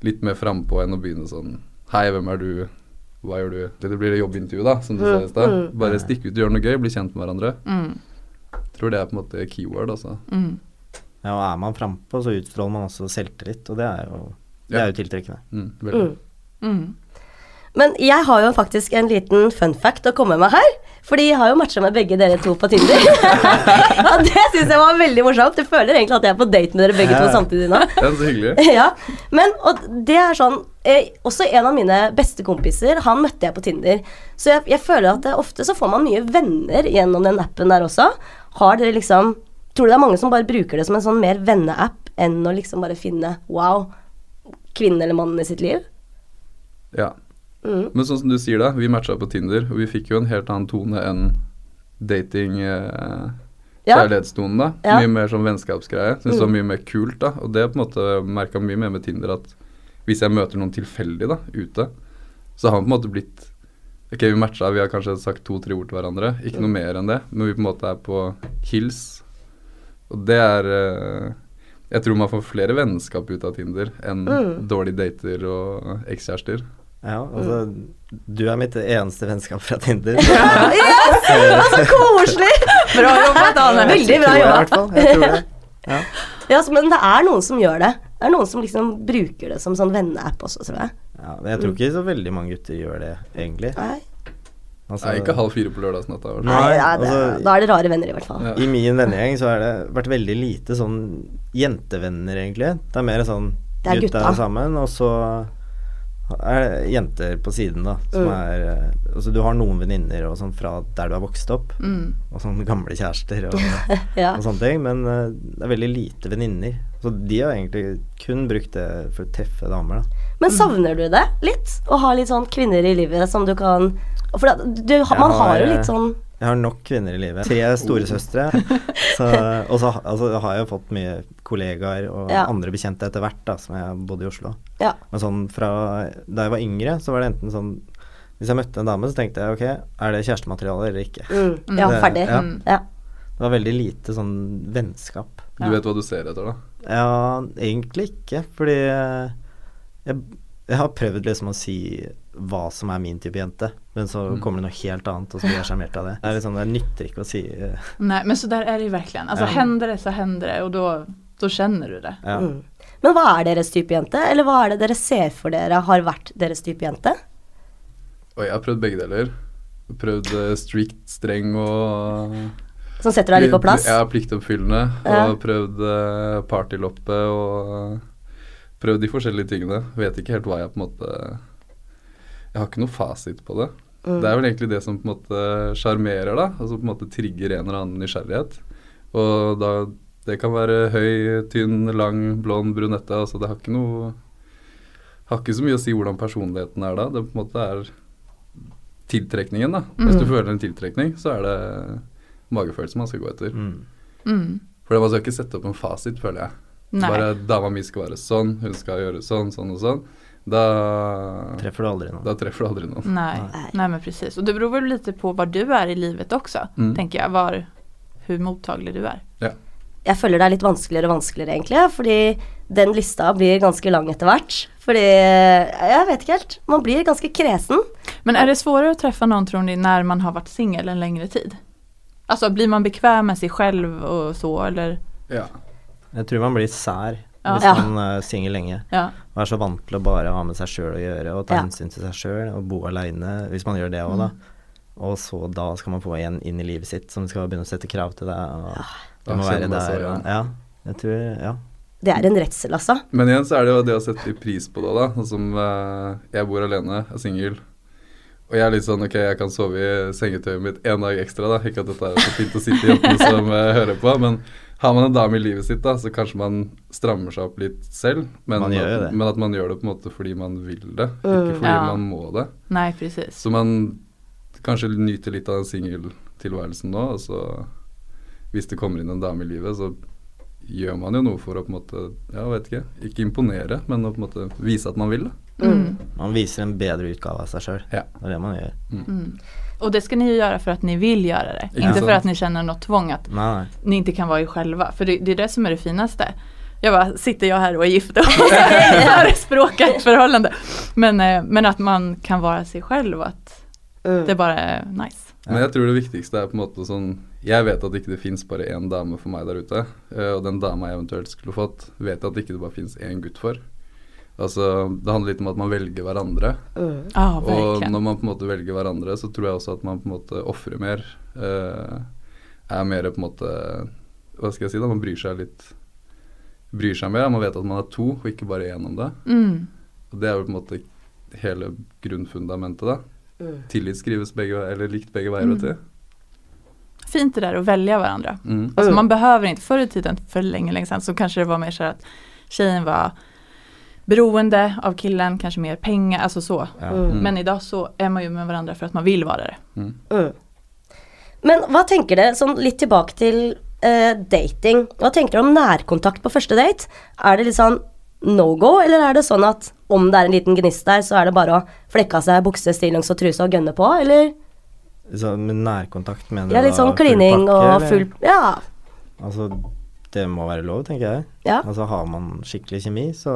Litt mer frampå enn å begynne sånn Hei, hvem er du? Hva gjør du? Det blir det jobbintervju, da, som du sa i stad. Mm. Bare stikk ut, gjør noe gøy, bli kjent med hverandre. Mm. Tror det er på en måte keyword, altså. Mm. Ja, og er man frampå, så utstråler man også selvtillit, og det er jo, det er jo tiltrekkende. Mm, veldig. Mm. Men jeg har jo faktisk en liten fun fact å komme med her. Fordi jeg har jo matcha med begge dere to på Tinder. og det syns jeg var veldig morsomt. Jeg føler egentlig at jeg er på date med dere begge to samtidig nå. Det er så hyggelig. ja, men og det er sånn eh, Også en av mine beste kompiser, han møtte jeg på Tinder. Så jeg, jeg føler at det, ofte så får man mye venner gjennom den appen der også. Har dere liksom Tror du det er mange som bare bruker det som en sånn mer venneapp enn å liksom bare finne wow, kvinnen eller mannen i sitt liv? Ja. Mm. Men sånn som du sier da, vi matcha på Tinder, og vi fikk jo en helt annen tone enn dating eh, Ja. Kjærlighetstonen, da. Ja. Mye mer sånn vennskapsgreie. Syns det var Mm. mye mer kult, da. Og det på en måte merka mye mer med Tinder at hvis jeg møter noen tilfeldig da, ute, så har han på en måte blitt Ok, vi matcha, vi har kanskje sagt to-tre ord til hverandre. Ikke noe mer enn det, men vi på en måte er på hils. Og det er eh, Jeg tror man får flere vennskap ut av Tinder enn Mm. dårlige dater og ekskjærester. Ja, altså, du er mitt eneste vennskap fra Tinder. Yes, Så koselig! Bra jobba, Ane! Veldig bra jobba. Jeg tror det. Ja. Ja, så, men det er noen som gjør det. Det er noen som liksom bruker det som sånn venneapp også, tror jeg. Ja, men jeg tror ikke så veldig mange gutter gjør det, egentlig. Nei, Altså, Nei, ikke halv fire på lørdagsnatta. Nei, Nei ja, det, altså- da er det rare venner, i hvert fall. Ja. I min vennegjeng så har det vært veldig lite sånn jentevenner, egentlig. Det er mer sånn Det er gutta gutta. sammen, og så er jenter på siden, da. Som Mm. er eh, Altså, du har noen venninner og sånn fra der du har vokst opp, Mm. og sånne gamle kjærester og, Ja. og sånne ting, men uh, det er veldig lite venninner. Så de har egentlig kun brukt det for å treffe damer, da. Men savner du det litt? Å ha litt sånn kvinner i livet som du kan For da, du, man har jo litt sånn Jeg har nok kvinner i livet. Tre storesøstre. så- Og så altså, har jeg jo fått mye kollegaer og Ja. andre bekjente etter hvert, da, som jeg har bodd i Oslo. Ja. Men sånn fra da jeg var yngre, så var det enten sånn Hvis jeg møtte en dame, så tenkte jeg ok, er det kjærestemateriale eller ikke? mm, Ja, Det- ferdig. ja. Ja. Det var veldig lite sånn vennskap. Du vet hva du ser etter, da? Ja, egentlig ikke, fordi jeg, jeg har prøvd liksom å si hva som er min type jente, men så Mm. kommer det noe helt annet, og så blir jeg sjarmert av det. Det er liksom, det nytter ikke å si Nei, men så der er det virkelig. Altså, Alltså Ja. hender det så hender det og da kjenner du det. ja. Mm. Men hva er deres type jente? Eller hva er det dere ser for dere har vært deres type jente? Og jeg har prøvd begge deler. Prøvd eh, strict, streng og Som setter deg litt på plass? Ja, pliktoppfyllende. Ja. Og prøvd partyloppe og prøvd de forskjellige tingene. Vet ikke helt hva jeg på en måte Jeg har ikke noe fasit på det. Mm. Det er vel egentlig det som på en måte sjarmerer, da. Altså på en måte trigger en eller annen nysgjerrighet. Og da Det kan være høy, tynn, lang, blond, brunette. Altså det har ikke noe Har ikke så mye å si hvordan personligheten er da. Det på en måte er tiltrekningen, da. Hvis du Mm. føler en tiltrekning, så er det magefølelse man skal gå etter. Mm. Mm. For man skal ikke sette opp en fasit, føler jeg. Nei. Bare dama mi skal være sånn, hun skal gjøre sånn, sånn og sånn. Da Treffer du aldri noen. Da treffer du aldri noen. Nej. Nej. Nej men precis. Och det beror väl lite på var du är i livet också. Mm. Tänker jag. Var, hur mottaglig du är. jeg føler det er litt vanskeligere og vanskeligere, egentlig. Fordi den lista blir ganske lang etter hvert. Fordi Jeg vet ikke helt. Man blir ganske kresen. Men er det svårare å treffe noen, tror ni når man har vært singel en lengre tid? Altså, blir man bekvem med seg selv og så eller? Ja. Jeg tror man blir sær Ja. Hvis Ja. man er synger lenge. Ja. Og er så vant til å bare ha med seg sjøl å gjøre og ta Ja. hensyn til seg sjøl og bo aleine, hvis man gjør det òg, da. Mm. Og så da skal man få en inn i livet sitt som skal begynne å sette krav til deg, og du må være der. Og, ja, jeg tror Ja. Det er en redsel, altså. Men igjen så er det jo det å sette pris på det, da. Sånn som uh, jeg bor alene, er singel. Og jeg er litt sånn ok, jeg kan sove i sengetøyet mitt én dag ekstra, da. Ikke at dette er så fint å si til jentene som uh, hører på, men har man en dame i livet sitt, da, så kanskje man strammer seg opp litt selv. Men, Man gjør at, men at man gjør det på en måte fordi man vil det, Mm. ikke fordi Ja. man må det. Nei, precis. Så man kanskje nyter litt av den singeltilværelsen nå, og så hvis det kommer inn en dame i livet, så gjør man jo noe for å på en måte, ja, vet ikke, ikke imponere, men å på en måte vise at man vil det. Mm. Man viser en bedre utgave av seg sjøl. Ja. Det er det man gjør. Mm. Och det ska ni ju göra för att ni vill göra det. Ja. Inte för att ni känner något tvång att nei. ni inte kan vara er själva. För det, det är det som är det finaste. Jag bara, sitter jag här och är gift och förespråkar ett förhållande. Men, eh, men att man kan vara sig själv och att Mm. det bara är nice. Men jeg tror det viktigste er på en måte sånn Jeg vet at ikke det fins bare én dame for meg der ute. eh, og den dama jeg eventuelt skulle fått, vet jeg at ikke det bare fins én gutt for. Altså, Det handler litt om at man velger hverandre. Mm. Ah, Og når man på en måte velger hverandre, så tror jeg også at man på en måte ofrer mer. Uh, er mer på en måte Hva skal jeg si, da? Man bryr seg litt Bryr seg mer. Man vet at man er to, og ikke bare én om det. Mm. Og det er jo på en måte hele grunnfundamentet, da. Mm. Tillit skrives begge eller likt begge veier, vet du. Fint det där att välja varandra. Mm. Alltså Mm. man behöver inte, förr i tiden, för länge, länge sedan så kanske det var mer så at att tjejen var beroende av killen, kanske mer pengar, alltså så. Ja. Mm. Men idag så är man ju med varandra för att man vill vara det. Mm. Mm. Men hva tenker dere, sånn litt tilbake til uh, dating. Hva tenker dere om nærkontakt på første date? Er det litt sånn no go, eller er det sånn at om det er en liten gnist der, så er det bare å flekke av seg bukse, stillongs og truse og gønne på, eller? Så med nærkontakt mener du Ja, litt sånn full klining og full Ja. Altså, det må være lov, tenker jeg. Ja. Altså, har man skikkelig kjemi, så,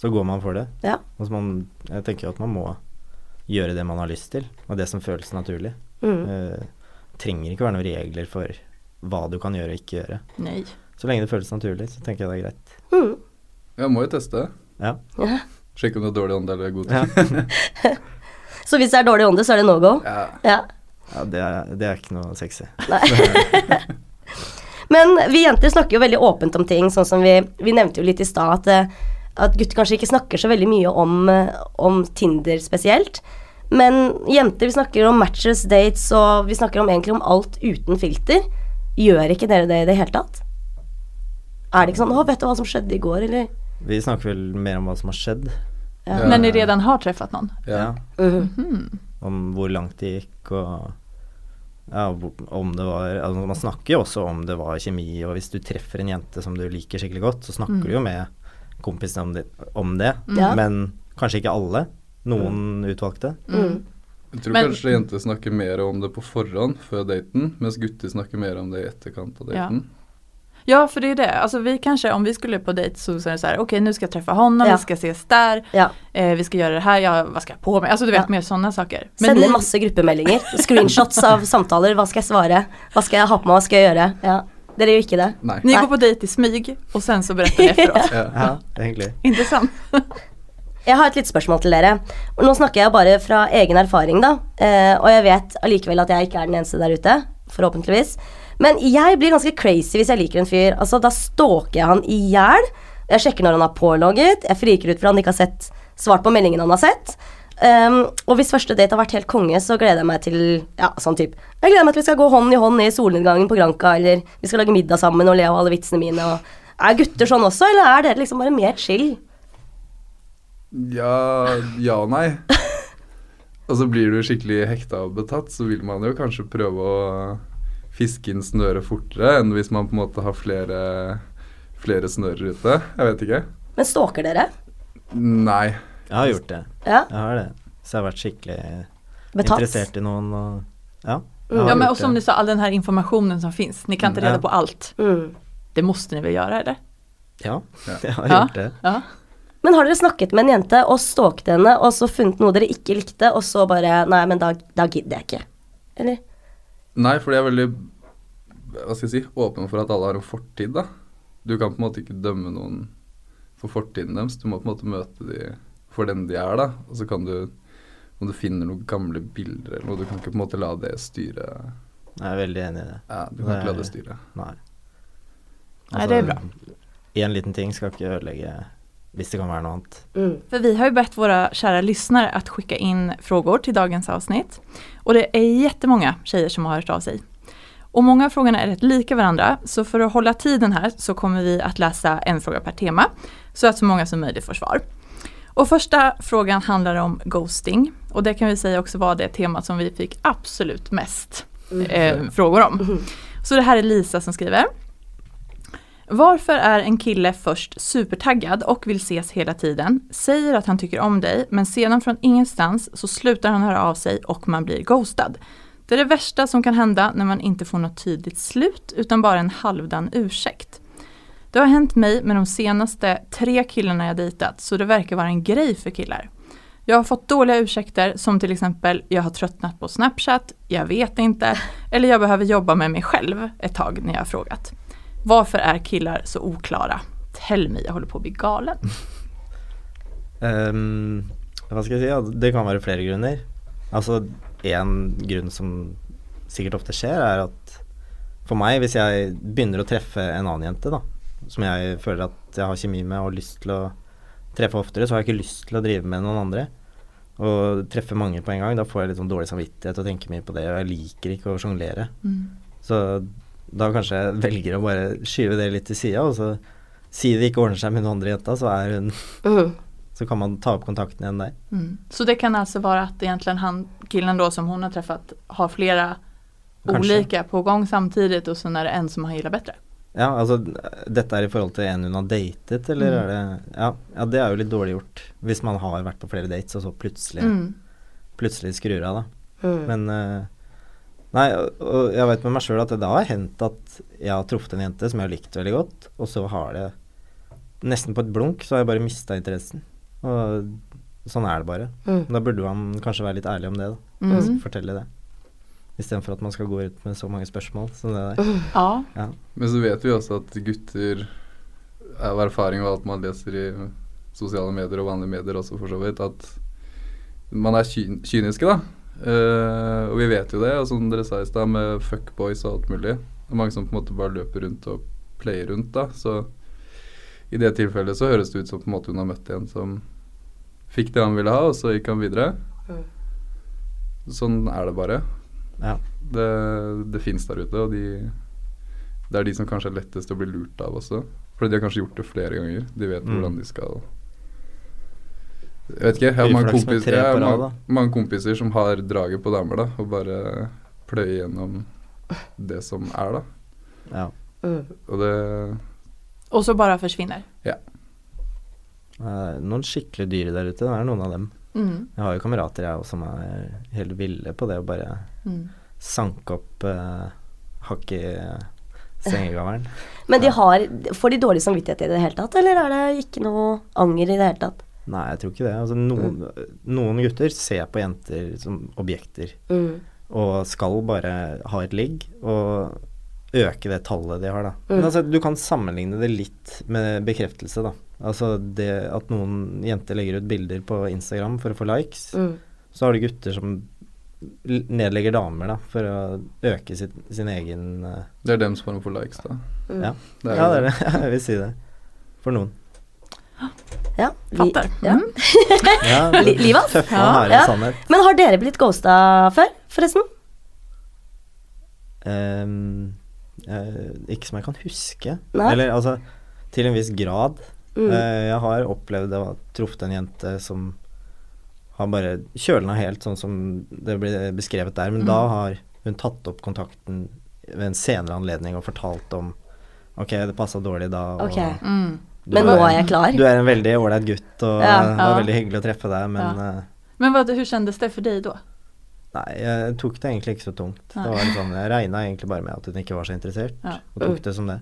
så går man for det. ja. Man, jeg tenker at man må gjøre det man har lyst til, og det som føles naturlig. Mm. Uh, trenger ikke være noen regler for hva du kan gjøre og ikke gjøre. Nei. Så lenge det føles naturlig, så tenker jeg det er greit. Mm. Ja, må jo teste. Ja. ja. Sjekke om du har dårlig ånde eller god Ja. Så hvis det er dårlig ånde, så er det no go? Ja. Ja. ja det, er, det er ikke noe sexy. Men vi jenter snakker jo veldig åpent om ting, sånn som vi, vi nevnte jo litt i stad at, eh, at gutter kanskje ikke snakker så veldig mye om, eh, om Tinder spesielt. Men jenter, vi snakker om matches, dates, og vi snakker om egentlig om alt uten filter. Gjør ikke dere det i det hele tatt? Er det ikke sånn 'Å, vet du hva som skjedde i går', eller? Vi snakker vel mer om hva som har skjedd. Ja. Ja. Men ni redan har truffet noen? Ja. Mm Hmm. Om hvor langt det gikk og ja, om det var altså Man snakker jo også om det var kjemi, og hvis du treffer en jente som du liker skikkelig godt, så snakker Mm. du jo med kompisene om det, om det. Ja. men kanskje ikke alle. Noen utvalgte. Mm. Jeg tror Men- kanskje jenter snakker mer om det på forhånd, før daten, mens gutter snakker mer om det i etterkant av daten. Ja, för det är det. Alltså vi kanske, om vi skulle på dejt så är det så här, okej nu ska jag träffa honom, Ja. vi ska ses där, Ja. eh, vi ska göra det här, ja, vad ska jag på med? Alltså du vet Ja. mer sådana saker. Men Sender masse gruppemeldinger. Screenshots av samtaler. Hva skal jeg svare? Hva skal jeg ha på meg? Hva skal jeg gjøre? Ja. Dere gjør ikke det? Nei. ni går på dejt i smyg og sen så berättar ni efteråt. Ja. Ja, egentlig. Interessant. Jeg har et lite spørsmål til dere. Og Nå snakker jeg bare fra egen erfaring, da. Eh, og jeg vet allikevel at jeg ikke er den eneste der ute. Forhåpentligvis. Men jeg blir ganske crazy hvis jeg liker en fyr. Altså, Da stalker jeg han i hjel. Jeg sjekker når han har pålogget. Jeg friker ut for han ikke har sett svart på meldingen han har sett. Um, og hvis første date har vært helt konge, så gleder jeg meg til Ja, sånn type Jeg gleder meg til vi skal gå hånd i hånd i solnedgangen på Granka, eller vi skal lage middag sammen og le av alle vitsene mine. Og, er gutter sånn også, eller er dere liksom bare mer chill? Ja, ja og nei. Og så blir du skikkelig hekta og betatt, så vil man jo kanskje prøve å fiske inn snøret fortere enn hvis man på en måte har flere, flere snører ute. Jeg vet ikke. Men stalker dere? Nei. Jeg har gjort det. Ja, Jeg har det. Så jeg har vært skikkelig betatt? interessert i noen og Ja. Ja men også och som du sa, all den her informasjonen som fins. ni kan ikke rede ja. på alt. Mm. Det må ni vel gjøre, eller? Ja, Ja. jeg har Ja. gjort det. Ja. Men har dere snakket med en jente og stalket henne, og så funnet noe dere ikke likte, og så bare Nei, men da, da gidder jeg ikke. Eller? Nei, for jeg er veldig hva skal jeg si, åpen for at alle har en fortid, da. Du kan på en måte ikke dømme noen for fortiden deres. Du må på en måte møte de for den de er, da. Og så kan du, om du finner noen gamle bilder eller noe, du kan ikke på en måte la det styre Jeg er veldig enig i det. Ja, du kan Det ikke la er- det styre. Nei. Nej, det er bra. En liten ting skal ikke ødelegge hvis det kan være noe annet. Mm. For vi har jo bett våre kjære lyttere å skicka inn frågor til dagens avsnitt. Og det er kjempemange tjejer som har hørt av seg. Og mange av frågorna är rätt lika varandra, så for å holde tiden her så kommer vi å lese en fråga per tema, så at så mange som mulig får svar. Och första frågan handlar om ghosting, och det kan vi säga också var det temat som vi fick absolut mest eh, frågor om. Så det här är Lisa som skriver. Varför är en kille först supertaggad och vill ses hela tiden, säger att han tycker om dig, men sedan från ingenstans så slutar han höra av sig och man blir ghostad. Det är det värsta som kan hända när man inte får något tydligt slut utan bara en halvdan ursäkt. Det har hänt mig med de senaste tre killarna jag dejtat så det verkar vara en grej för killar. Jag har fått dåliga ursäkter som till exempel jag har tröttnat på Snapchat, jag vet inte, eller jag behöver jobba med mig själv ett tag när jag har frågat. Varför är killar så oklara? Tell me, jag håller på att bli galen. um, hva skal jeg si? Ja, det kan være flere grunner. Altså, en grunn som sikkert ofte skjer, er at for meg, hvis jeg begynner å treffe en annen jente, da, som jeg føler at jeg har kjemi med og har lyst til å treffe oftere, så har jeg ikke lyst til å drive med noen andre. Og treffe mange på en gang, da får jeg litt sånn dårlig samvittighet og tenker mye på det, og jeg liker ikke å sjonglere. Så da kanskje jeg velger å bare skyve det litt til sida, og så si det ikke ordner seg med den andre jenta, så er hun uh. så kan man ta opp kontakten igjen der. Mm. Så det kan altså være at egentlig han, killen da som hun har truffet, har flere ulike olika på gang samtidig, og så er det en som han gillar bättre. Ja, altså dette er i forhold til en hun har datet, eller Mm. er det ja, ja, det er jo litt dårlig gjort. Hvis man har vært på flere dates, og så plutselig, Mm. plutselig skrur av, da. Mm. Men uh, Nei, og, jeg vet med meg sjøl at det da har hendt at jeg har truffet en jente som jeg har likt veldig godt, og så har det Nesten på et blunk så har jeg bare mista interessen. Og sånn er det bare. Mm. Da burde man kanskje være litt ærlig om det, da. Mm. Fortelle det. Istedenfor at man skal gå ut med så mange spørsmål som det der. Ja, Ja. Men så vet vi også at gutter av erfaring og alt man leser i sosiale medier og vanlige medier også for så vidt, at man er kyn kyniske, da. Uh, og vi vet jo det, og som dere sa i stad, med fuckboys og alt mulig. Det er mange som på en måte bare løper rundt og player rundt, da. Så i det tilfellet så høres det ut som på en måte hun har møtt en som fikk det han ville ha, og så gikk han videre. Sånn er det bare. Ja. Det, det fins der ute, og de det er de som kanskje er lettest å bli lurt av også. Fordi de har kanskje gjort det flere ganger. De vet Mm. hvordan de skal Jeg vet ikke. Jeg har mange, kompis, jeg har mange, mange kompiser som har draget på damer, da, og bare pløyer gjennom det som er, da. ja. Og det Og så bare forsvinner? Ja. Uh, noen skikkelig dyre der ute, det er noen av dem. Mm. Jeg har jo kamerater jeg også som er helt ville på det å bare Mm. Sank opp uh, i sengegaveren. Men de har, får de dårlig samvittighet i det hele tatt, eller er det ikke noe anger i det hele tatt? Nei, jeg tror ikke det. Altså, noen, noen gutter ser på jenter som objekter Mm. og skal bare ha et ligg og øke det tallet de har, da. Men Mm. altså, du kan sammenligne det litt med bekreftelse, da. Altså det at noen jenter legger ut bilder på Instagram for å få likes, Mm. så har du gutter som nedlegger damer, da, for å øke sitt, sin egen uh, Det er dem som får likes, da. Mm. Ja. Det er Ja, det er det. Jeg vil si det. For noen. Ja, vi- Ja. Mm. Ja, livet, hans. Tøffe Ja. og harde Ja. sannhet. Men har dere blitt ghosta før, forresten? Um, uh, ikke som jeg kan huske. Nei. Eller altså til en viss grad. Mm. Uh, jeg har opplevd å ha truffet en jente som har bare kjølna helt, sånn som det blir beskrevet der. Men Mm. da har hun tatt opp kontakten ved en senere anledning og fortalt om Ok, det passa dårlig da. Og okay. Mm. du Men nå er jeg klar. Du er en veldig ålreit gutt, og Ja. det var Ja. veldig hyggelig å treffe deg, men eh, Men hvordan kjentes det for deg da? Nei, jeg tok det egentlig ikke så tungt. Det var sånn, Jeg regna egentlig bare med at hun ikke var så interessert, Ja. og tok det som det.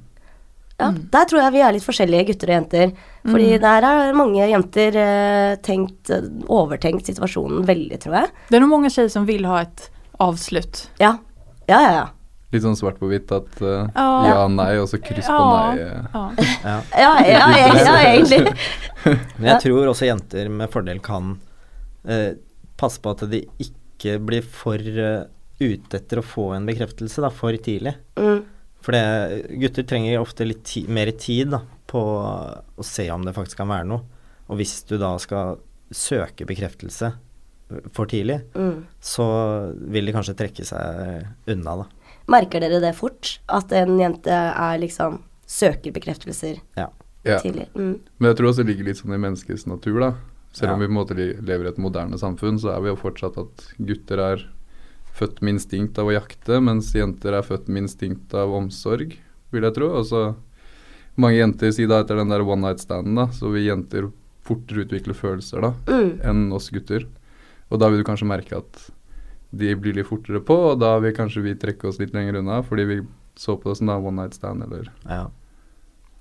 Ja, Mm. Der tror jeg vi er litt forskjellige, gutter og jenter. Fordi Mm. der er mange jenter eh, tenkt, eh, overtenkt situasjonen veldig, tror jeg. Det er noen mange jenter som vil ha et avslutt. Ja. Ja, ja, ja. Litt sånn svart på hvitt at uh, Ja. ja, nei, og så kryss på nei. Ja. Ja. Ja, ja, ja, ja egentlig. Men jeg tror også jenter med fordel kan uh, passe på at de ikke blir for uh, ute etter å få en bekreftelse da, for tidlig. Mm. For det, gutter trenger ofte litt ti mer tid da, på å se om det faktisk kan være noe. Og hvis du da skal søke bekreftelse for tidlig, Mm. så vil de kanskje trekke seg unna, da. Merker dere det fort? At en jente er liksom søker bekreftelser Ja. Ja. tidlig? Mm. Men jeg tror også det ligger litt sånn i menneskets natur, da. Selv om vi på en måte lever i et moderne samfunn, så er vi jo fortsatt at gutter er født med instinkt av å jakte, mens jenter er født med instinkt av omsorg, vil jeg tro. Altså, mange jenter sier da etter den der one night standen, da, så vil jenter fortere utvikle følelser da, Mm. enn oss gutter. Og da vil du kanskje merke at de blir litt fortere på, og da vil kanskje vi trekke oss litt lenger unna, fordi vi så på det som da one night stand, eller ja.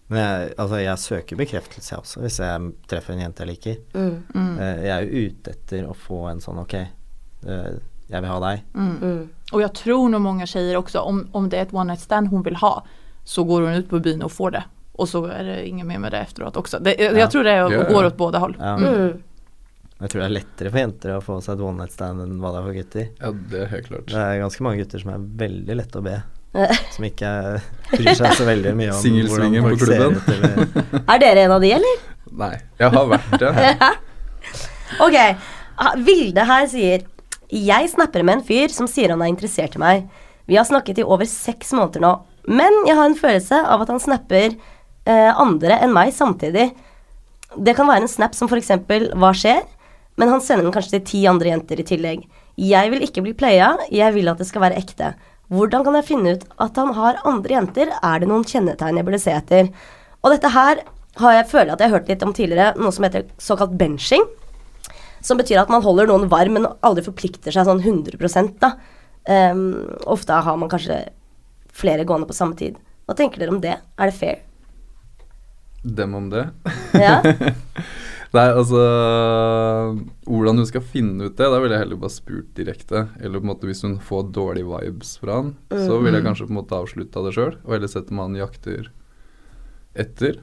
Men jeg, altså, jeg søker bekreftelse, jeg også, hvis jeg treffer en jente jeg liker. Mm. Mm. Eh, jeg er jo ute etter å få en sånn ok, jeg vil ha deg. Mm. Mm. Och jag tror nog många tjejer också, om, om det är ett one night stand hon vill ha, så går hon ut på byn och får det. Och så är det inget mer med det efteråt också. Det, jag, Ja. jag tror det är, Ja, ja. går åt båda håll. Ja. Mm. Mm. Jeg tror det er lettere for jenter å få seg et one night stand enn hva det er for gutter. Ja, det er helt klart. Det er ganske mange gutter som er veldig lette å be. Som ikke bryr seg så veldig mye om hvordan på folk ser ut, eller Er dere en av de, eller? Nei, jeg har vært det. Ok, ah, Vilde her sier Jeg snapper med en fyr som sier han er interessert i meg. Vi har snakket i over seks måneder nå, men jeg har en følelse av at han snapper eh, andre enn meg samtidig. Det kan være en snap som f.eks. 'Hva skjer?', men han sender den kanskje til ti andre jenter i tillegg. Jeg vil ikke bli playa, jeg vil at det skal være ekte. Hvordan kan jeg finne ut at han har andre jenter? Er det noen kjennetegn jeg burde se etter? Og dette her har jeg føler at jeg har hørt litt om tidligere, noe som heter såkalt benching. Som betyr at man holder noen varm, men aldri forplikter seg sånn 100 da. Um, ofte har man kanskje flere gående på samme tid. Hva tenker dere om det? Er det fair? Dem om det. Ja? Nei, altså Hvordan hun skal finne ut det, da ville jeg heller bare spurt direkte. Eller på en måte hvis hun får dårlige vibes fra han, så ville jeg kanskje på en måte avslutta det sjøl. Og heller sett om han jakter etter.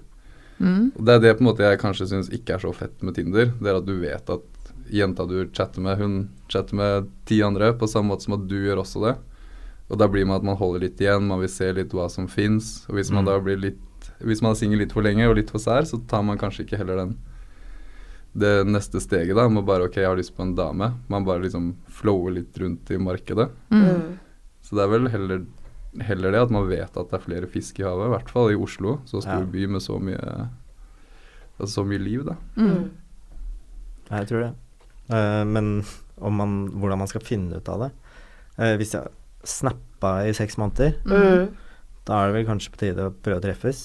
Mm. Og Det er det på en måte jeg kanskje syns ikke er så fett med Tinder. Det er at du vet at jenta du chatter med, hun chatter med ti andre på samme måte som at du gjør også det. Og da blir man at man holder litt igjen, man vil se litt hva som fins. Og hvis man Mm. da blir litt Hvis man er singel litt for lenge og litt for sær, så tar man kanskje ikke heller den det neste steget, da, med bare ok, jeg har lyst på en dame. Man bare liksom flower litt rundt i markedet. Mm. Så det er vel heller, heller det at man vet at det er flere fisk i havet, i hvert fall i Oslo, så stor Ja. by med så mye altså så mye liv, da. Mm. Ja, jeg tror det. Eh, men om man, hvordan man skal finne ut av det Eh, Hvis jeg snappa i seks måneder, Mm. da er det vel kanskje på tide å prøve å treffes.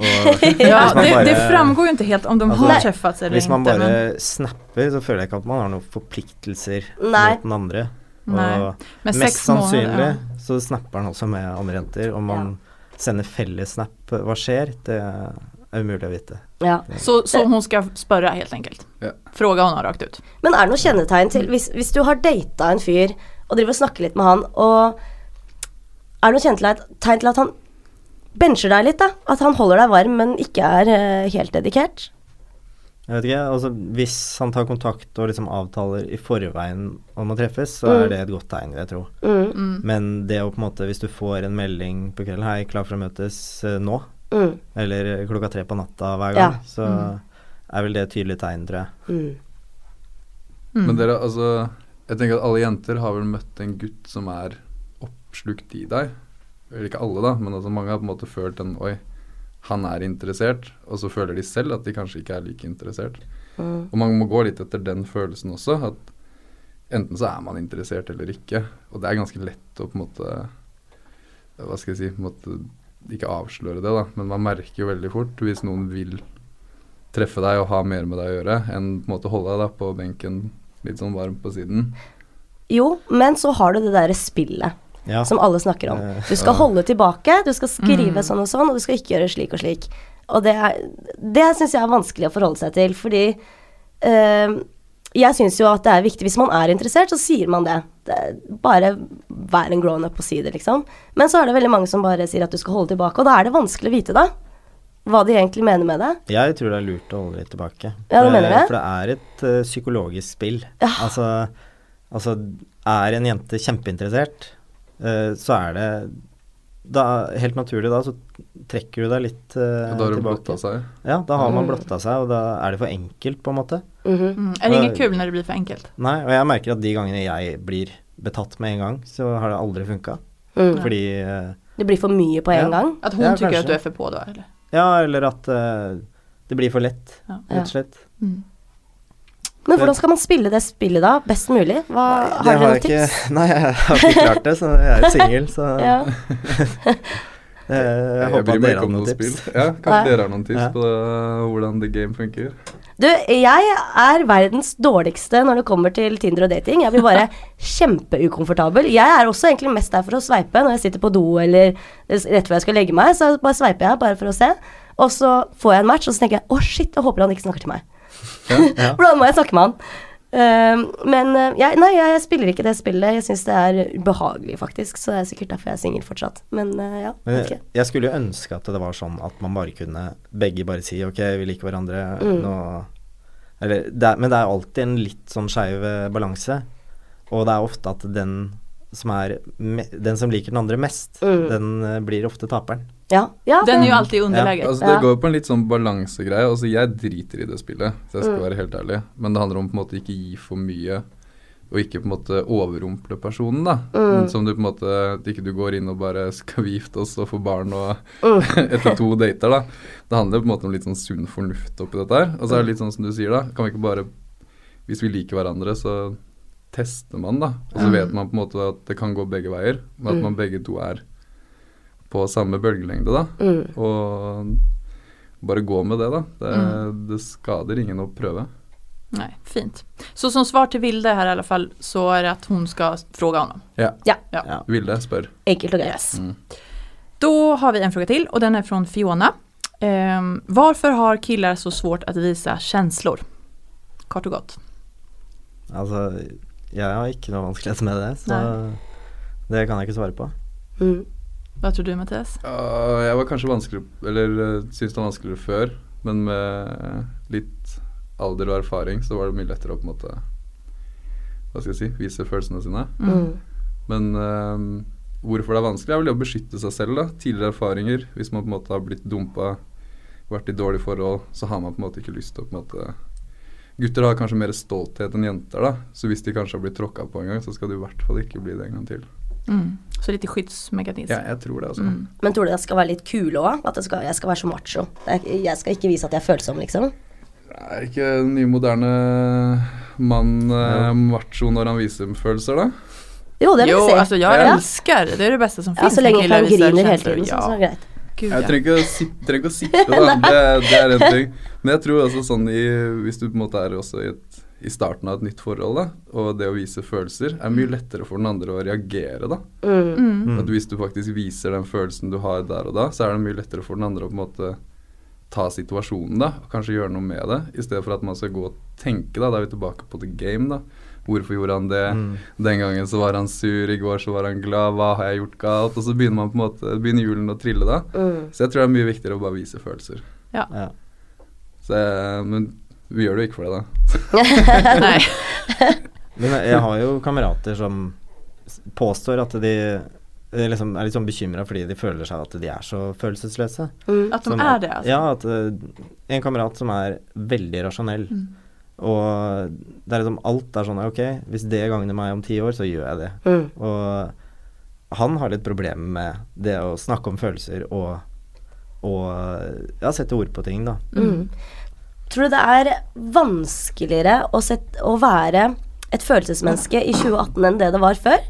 Og Ja, det, bare- det framgår jo ikke helt om de altså, har treffet seg eller Hvis man bare Men, snapper, så føler jeg ikke at man har noen forpliktelser Nei. mot den andre. nej. Og Men mest sannsynlig måneder, ja. så snapper han også med andre jenter. Om man sender felles snap, hva skjer? Det er umulig å vite. Ja. Så, så hun skal spørre, helt enkelt? Ja. Fråga honom rakt ut? Men er det noe kjennetegn til hvis, hvis du har data en fyr og driver og snakker litt med han, og er det noe kjennetegn til at han bencher deg litt, da? At han holder deg varm, men ikke er eh, helt dedikert? Jeg vet ikke, altså Hvis han tar kontakt og liksom avtaler i forveien om å treffes, så Mm. er det et godt tegn, vil jeg tro. Mm. Mm. Men det å på en måte, hvis du får en melding på kvelden 'Hei, klar for å møtes eh, nå?' Mm. eller klokka tre på natta hver Ja. gang, så Mm. Er vel det et tydelig tegn, tror jeg. Mm. Mm. Men dere, altså Jeg tenker at alle jenter har vel møtt en gutt som er oppslukt i deg. Eller ikke alle, da, men altså mange har på en måte følt den Oi, han er interessert. Og så føler de selv at de kanskje ikke er like interessert. Mm. Og man må gå litt etter den følelsen også. At enten så er man interessert eller ikke. Og det er ganske lett å på en måte Hva skal jeg si på en måte, Ikke avsløre det, da, men man merker jo veldig fort hvis noen vil treffe deg og ha mer med deg å gjøre, enn på en måte holde deg da på benken litt sånn varm på siden. Jo, men så har du det derre spillet Ja. som alle snakker om. Eh, Du skal ja. holde tilbake, du skal skrive Mm. sånn og sånn, og du skal ikke gjøre slik og slik. Og det, er- det syns jeg er vanskelig å forholde seg til, fordi øh, jeg syns jo at det er viktig Hvis man er interessert, så sier man det. det bare vær en grown up og si det, liksom. Men så er det veldig mange som bare sier at du skal holde tilbake, og da er det vanskelig å vite, da. Hva de egentlig mener med det. Jeg tror det er lurt å holde litt tilbake. Ja, det mener jeg. For det er et uh, psykologisk spill. Ja. Altså, altså, er en jente kjempeinteressert, uh, så er det da, Helt naturlig da, så trekker du deg litt eh, Og da har du tilbake. blotta seg. Ja, da har man Mm. blotta seg, og da er det for enkelt, på en måte. Mhm. Mm. Er det ikke kul når det blir for enkelt? Nei, og jeg merker at de gangene jeg blir betatt med en gang, så har det aldri funka. Mm. Fordi uh, Det blir for mye på en Ja. gang. At hun Ja, tykker kanskje. at du er for på da, eller? Ja, eller at uh, det blir for lett, Ja. rett og slett. Mm. Men hvordan skal man spille det spillet da, best mulig? Hva, nei, har dere noen tips? ikke? Nei, jeg har ikke klart det, så jeg er singel, så Ja. jeg håper at dere har noen tips. spill. Ja, kanskje dere har noen tips Ja. på hvordan the game funker? Du, jeg er verdens dårligste når det kommer til Tinder og dating. Jeg blir bare kjempeukomfortabel. Jeg er også egentlig mest der for å sveipe når jeg sitter på do eller rett før jeg skal legge meg. Så bare sveiper jeg bare for å se. Og så får jeg en match, og så tenker jeg å shit, jeg håper han ikke snakker til meg. Ja. For da må jeg snakke med han. Ehm, men eh, jeg, nei, jeg spiller ikke det spillet. Jeg syns det er ubehagelig, faktisk. Så det er sikkert derfor jeg er singel fortsatt. Men eh, ja, Men jeg, jeg skulle jo ønske at det var sånn at man bare kunne begge bare si ok, vi liker hverandre Mm. nå Eller det er, Men det er alltid en litt sånn skeiv eh, balanse. Og det er ofte at den som er Den som liker den andre mest, Mm. den blir ofte taperen. Ja, ja Den gjør alltid underlegget. Ja, Altså, Ja. det går på en litt sånn balansegreie. Altså, jeg driter i det spillet, så jeg skal Mm. være helt ærlig. Men det handler om på en måte ikke gi for mye, og ikke på en måte overrumple personen, da. Mm. Som du på en måte At ikke du går inn og bare 'skal vi gifte oss og få barn' og Mm. etter to dater, da. Det handler på en måte om litt sånn sunn fornuft oppi dette her. Og så er det litt sånn som du sier, da. Kan vi ikke bare Hvis vi liker hverandre, så tester man, da. Og så Mm. vet man på en måte at det kan gå begge veier. Men at Mm. man begge to er på samme bølgelengde, da. Mm. Og bare gå med det, da. Det, det skader ingen å prøve. Nei, fint. Så som svar til Vilde her i alle fall så er det at hun skal fråga honom. Ja. Ja. Ja. Vilde, spør. Enkelt og greit. Yes. Mm. Da har vi en spørsmål til, og den er fra Fiona. Ehm, hvorfor har killar så svårt å vise känslor? Kort og godt. Altså, jeg har ikke noe vanskelighet med det, så det kan jeg ikke svare på. Mm. Vad tror du Mathias? Uh, jeg var kanskje vanskelig Eller uh, syntes det var vanskeligere før, men med litt alder og erfaring så var det mye lettere å på en måte Hva skal jeg si vise følelsene sine. Mm. Men uh, hvorfor det er vanskelig, er vel det å beskytte seg selv. da Tidligere erfaringer. Hvis man på en måte har blitt dumpa, vært i dårlige forhold, så har man på en måte ikke lyst til å på en måte Gutter har kanskje mer stolthet enn jenter, da. Så hvis de kanskje har blitt tråkka på en gang, så skal det i hvert fall ikke bli det en gang til. Mm. Så i skyddsmekanism. Ja, jeg tror det, altså. Mm. Men tror du det skal være litt kul òg? At jeg skal, jeg skal være så macho? Jeg, jeg skal ikke vise at jeg er følsom, liksom? Er ikke den nye moderne mann eh, Ja. macho når han viser følelser, da? Jo, det vil Jo, jeg si. Altså, jeg Ja. elsker det er det beste som Ja, finns. så lenge han griner hele tiden, ja. så er det greit. gud Jeg trenger ikke å sitte, trenger ikke å sitte da. Det, det er en ting. Men jeg tror også sånn i Hvis du på en måte er også i, et, i starten av et nytt forhold, da, og det å vise følelser, er mye lettere for den andre å reagere, da. Mm. At hvis du faktisk viser den følelsen du har der og da, så er det mye lettere for den andre å på en måte ta situasjonen, da, og kanskje gjøre noe med det, i stedet for at man skal gå og tenke, da. Da er vi tilbake på the game, da. Hvorfor gjorde han det? Mm. Den gangen så var han sur, i går så var han glad, hva har jeg gjort galt? Og så begynner man på en måte, begynner hjulene å trille da. Mm. Så jeg tror det er mye viktigere å bare vise følelser. Ja. Så men vi gjør det jo ikke for det, da. Nei. Men jeg, har jo kamerater som påstår at de eh, liksom er litt sånn bekymra fordi de føler seg at de er så følelsesløse. Mm. At de Som er det altså? Ja, at eh, en kamerat som er veldig rasjonell, Mm. og det er liksom alt er sånn Ok, hvis det gagner meg om ti år, så gjør jeg det. Mm. Og han har litt problemer med det å snakke om følelser og, og ja, sette ord på ting, da. Mm. Tror du det er vanskeligere å, sette, å være et følelsesmenneske i 2018 enn det det var før?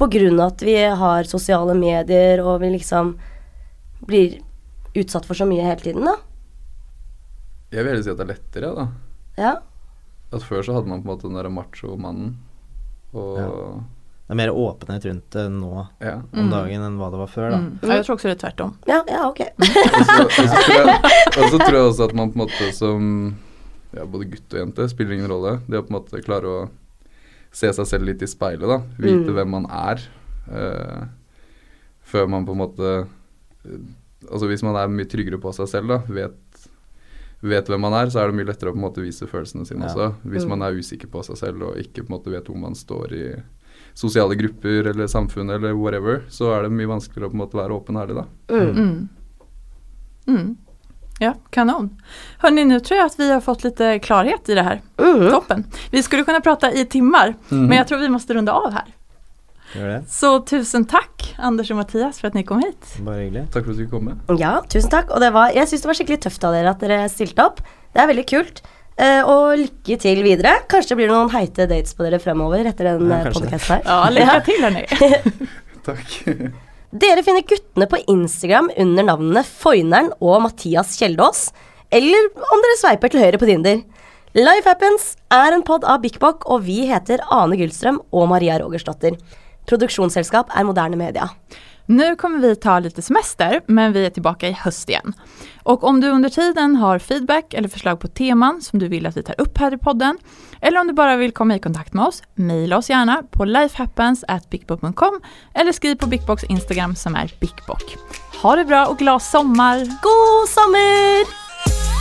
På grunn av at vi har sosiale medier og vi liksom blir utsatt for så mye hele tiden, da? Jeg vil heller si at det er lettere, da. Ja. At før så hadde man på en måte den derre macho-mannen. Og Ja. Det er mer åpenhet rundt det nå Ja. om Mm. dagen enn hva det var før, da. Mm. Jeg tror også det er tvert om. Ja, ja, ok. Og så, og, så tror jeg, og så tror jeg også at man på en måte som ja, både gutt og jente spiller ingen rolle. Det å på en måte klare å se seg selv litt i speilet, da. Vite Mm. hvem man er. Uh, før man på en måte Altså hvis man er mye tryggere på seg selv, da, vet, vet hvem man er, så er det mye lettere å på en måte vise følelsene sine Ja. også. Hvis Mm. man er usikker på seg selv og ikke på en måte vet hvor man står i sosiale grupper eller samfunnet eller whatever, så er det mye vanskeligere å på en måte være åpen og ærlig, da. Mm. Mm. Mm. Ja, kanon. Hörni, nu tror jag att vi har fått lite klarhet i det här. Uh. Toppen. Vi skulle kunna prata i timmar, men jag tror vi måste runda av här. Det? Så tusen takk, Anders og Mathias, for at ni kom hit. Bare hyggelig. Takk for at du kom. Med. Ja, tusen takk. Og det var, jeg syns det var skikkelig tøft av dere at dere stilte opp. Det er veldig kult. Eh, og lykke til videre. Kanskje det blir noen heite dates på dere fremover etter den Ja, ja, podkasten her. Ja, lykke til, hörni. Takk. Dere finner guttene på Instagram under navnene Foyneren og Mathias Kjeldås. Eller om dere sveiper til høyre på Tinder. Life Happens er en pod av Bik Bok, og vi heter Ane Gullstrøm og Maria Rogersdotter. Produksjonsselskap er Moderne Media. Nu kommer vi ta lite semester, men vi är tillbaka i höst igen. Och om du under tiden har feedback eller förslag på teman som du vill att vi tar upp här i podden, eller om du bara vill komma i kontakt med oss, mejla oss gärna på lifehappens@bigbook.com eller skriv på Bigbox Instagram som är Bigbock. Ha det bra och glad sommar! God sommer!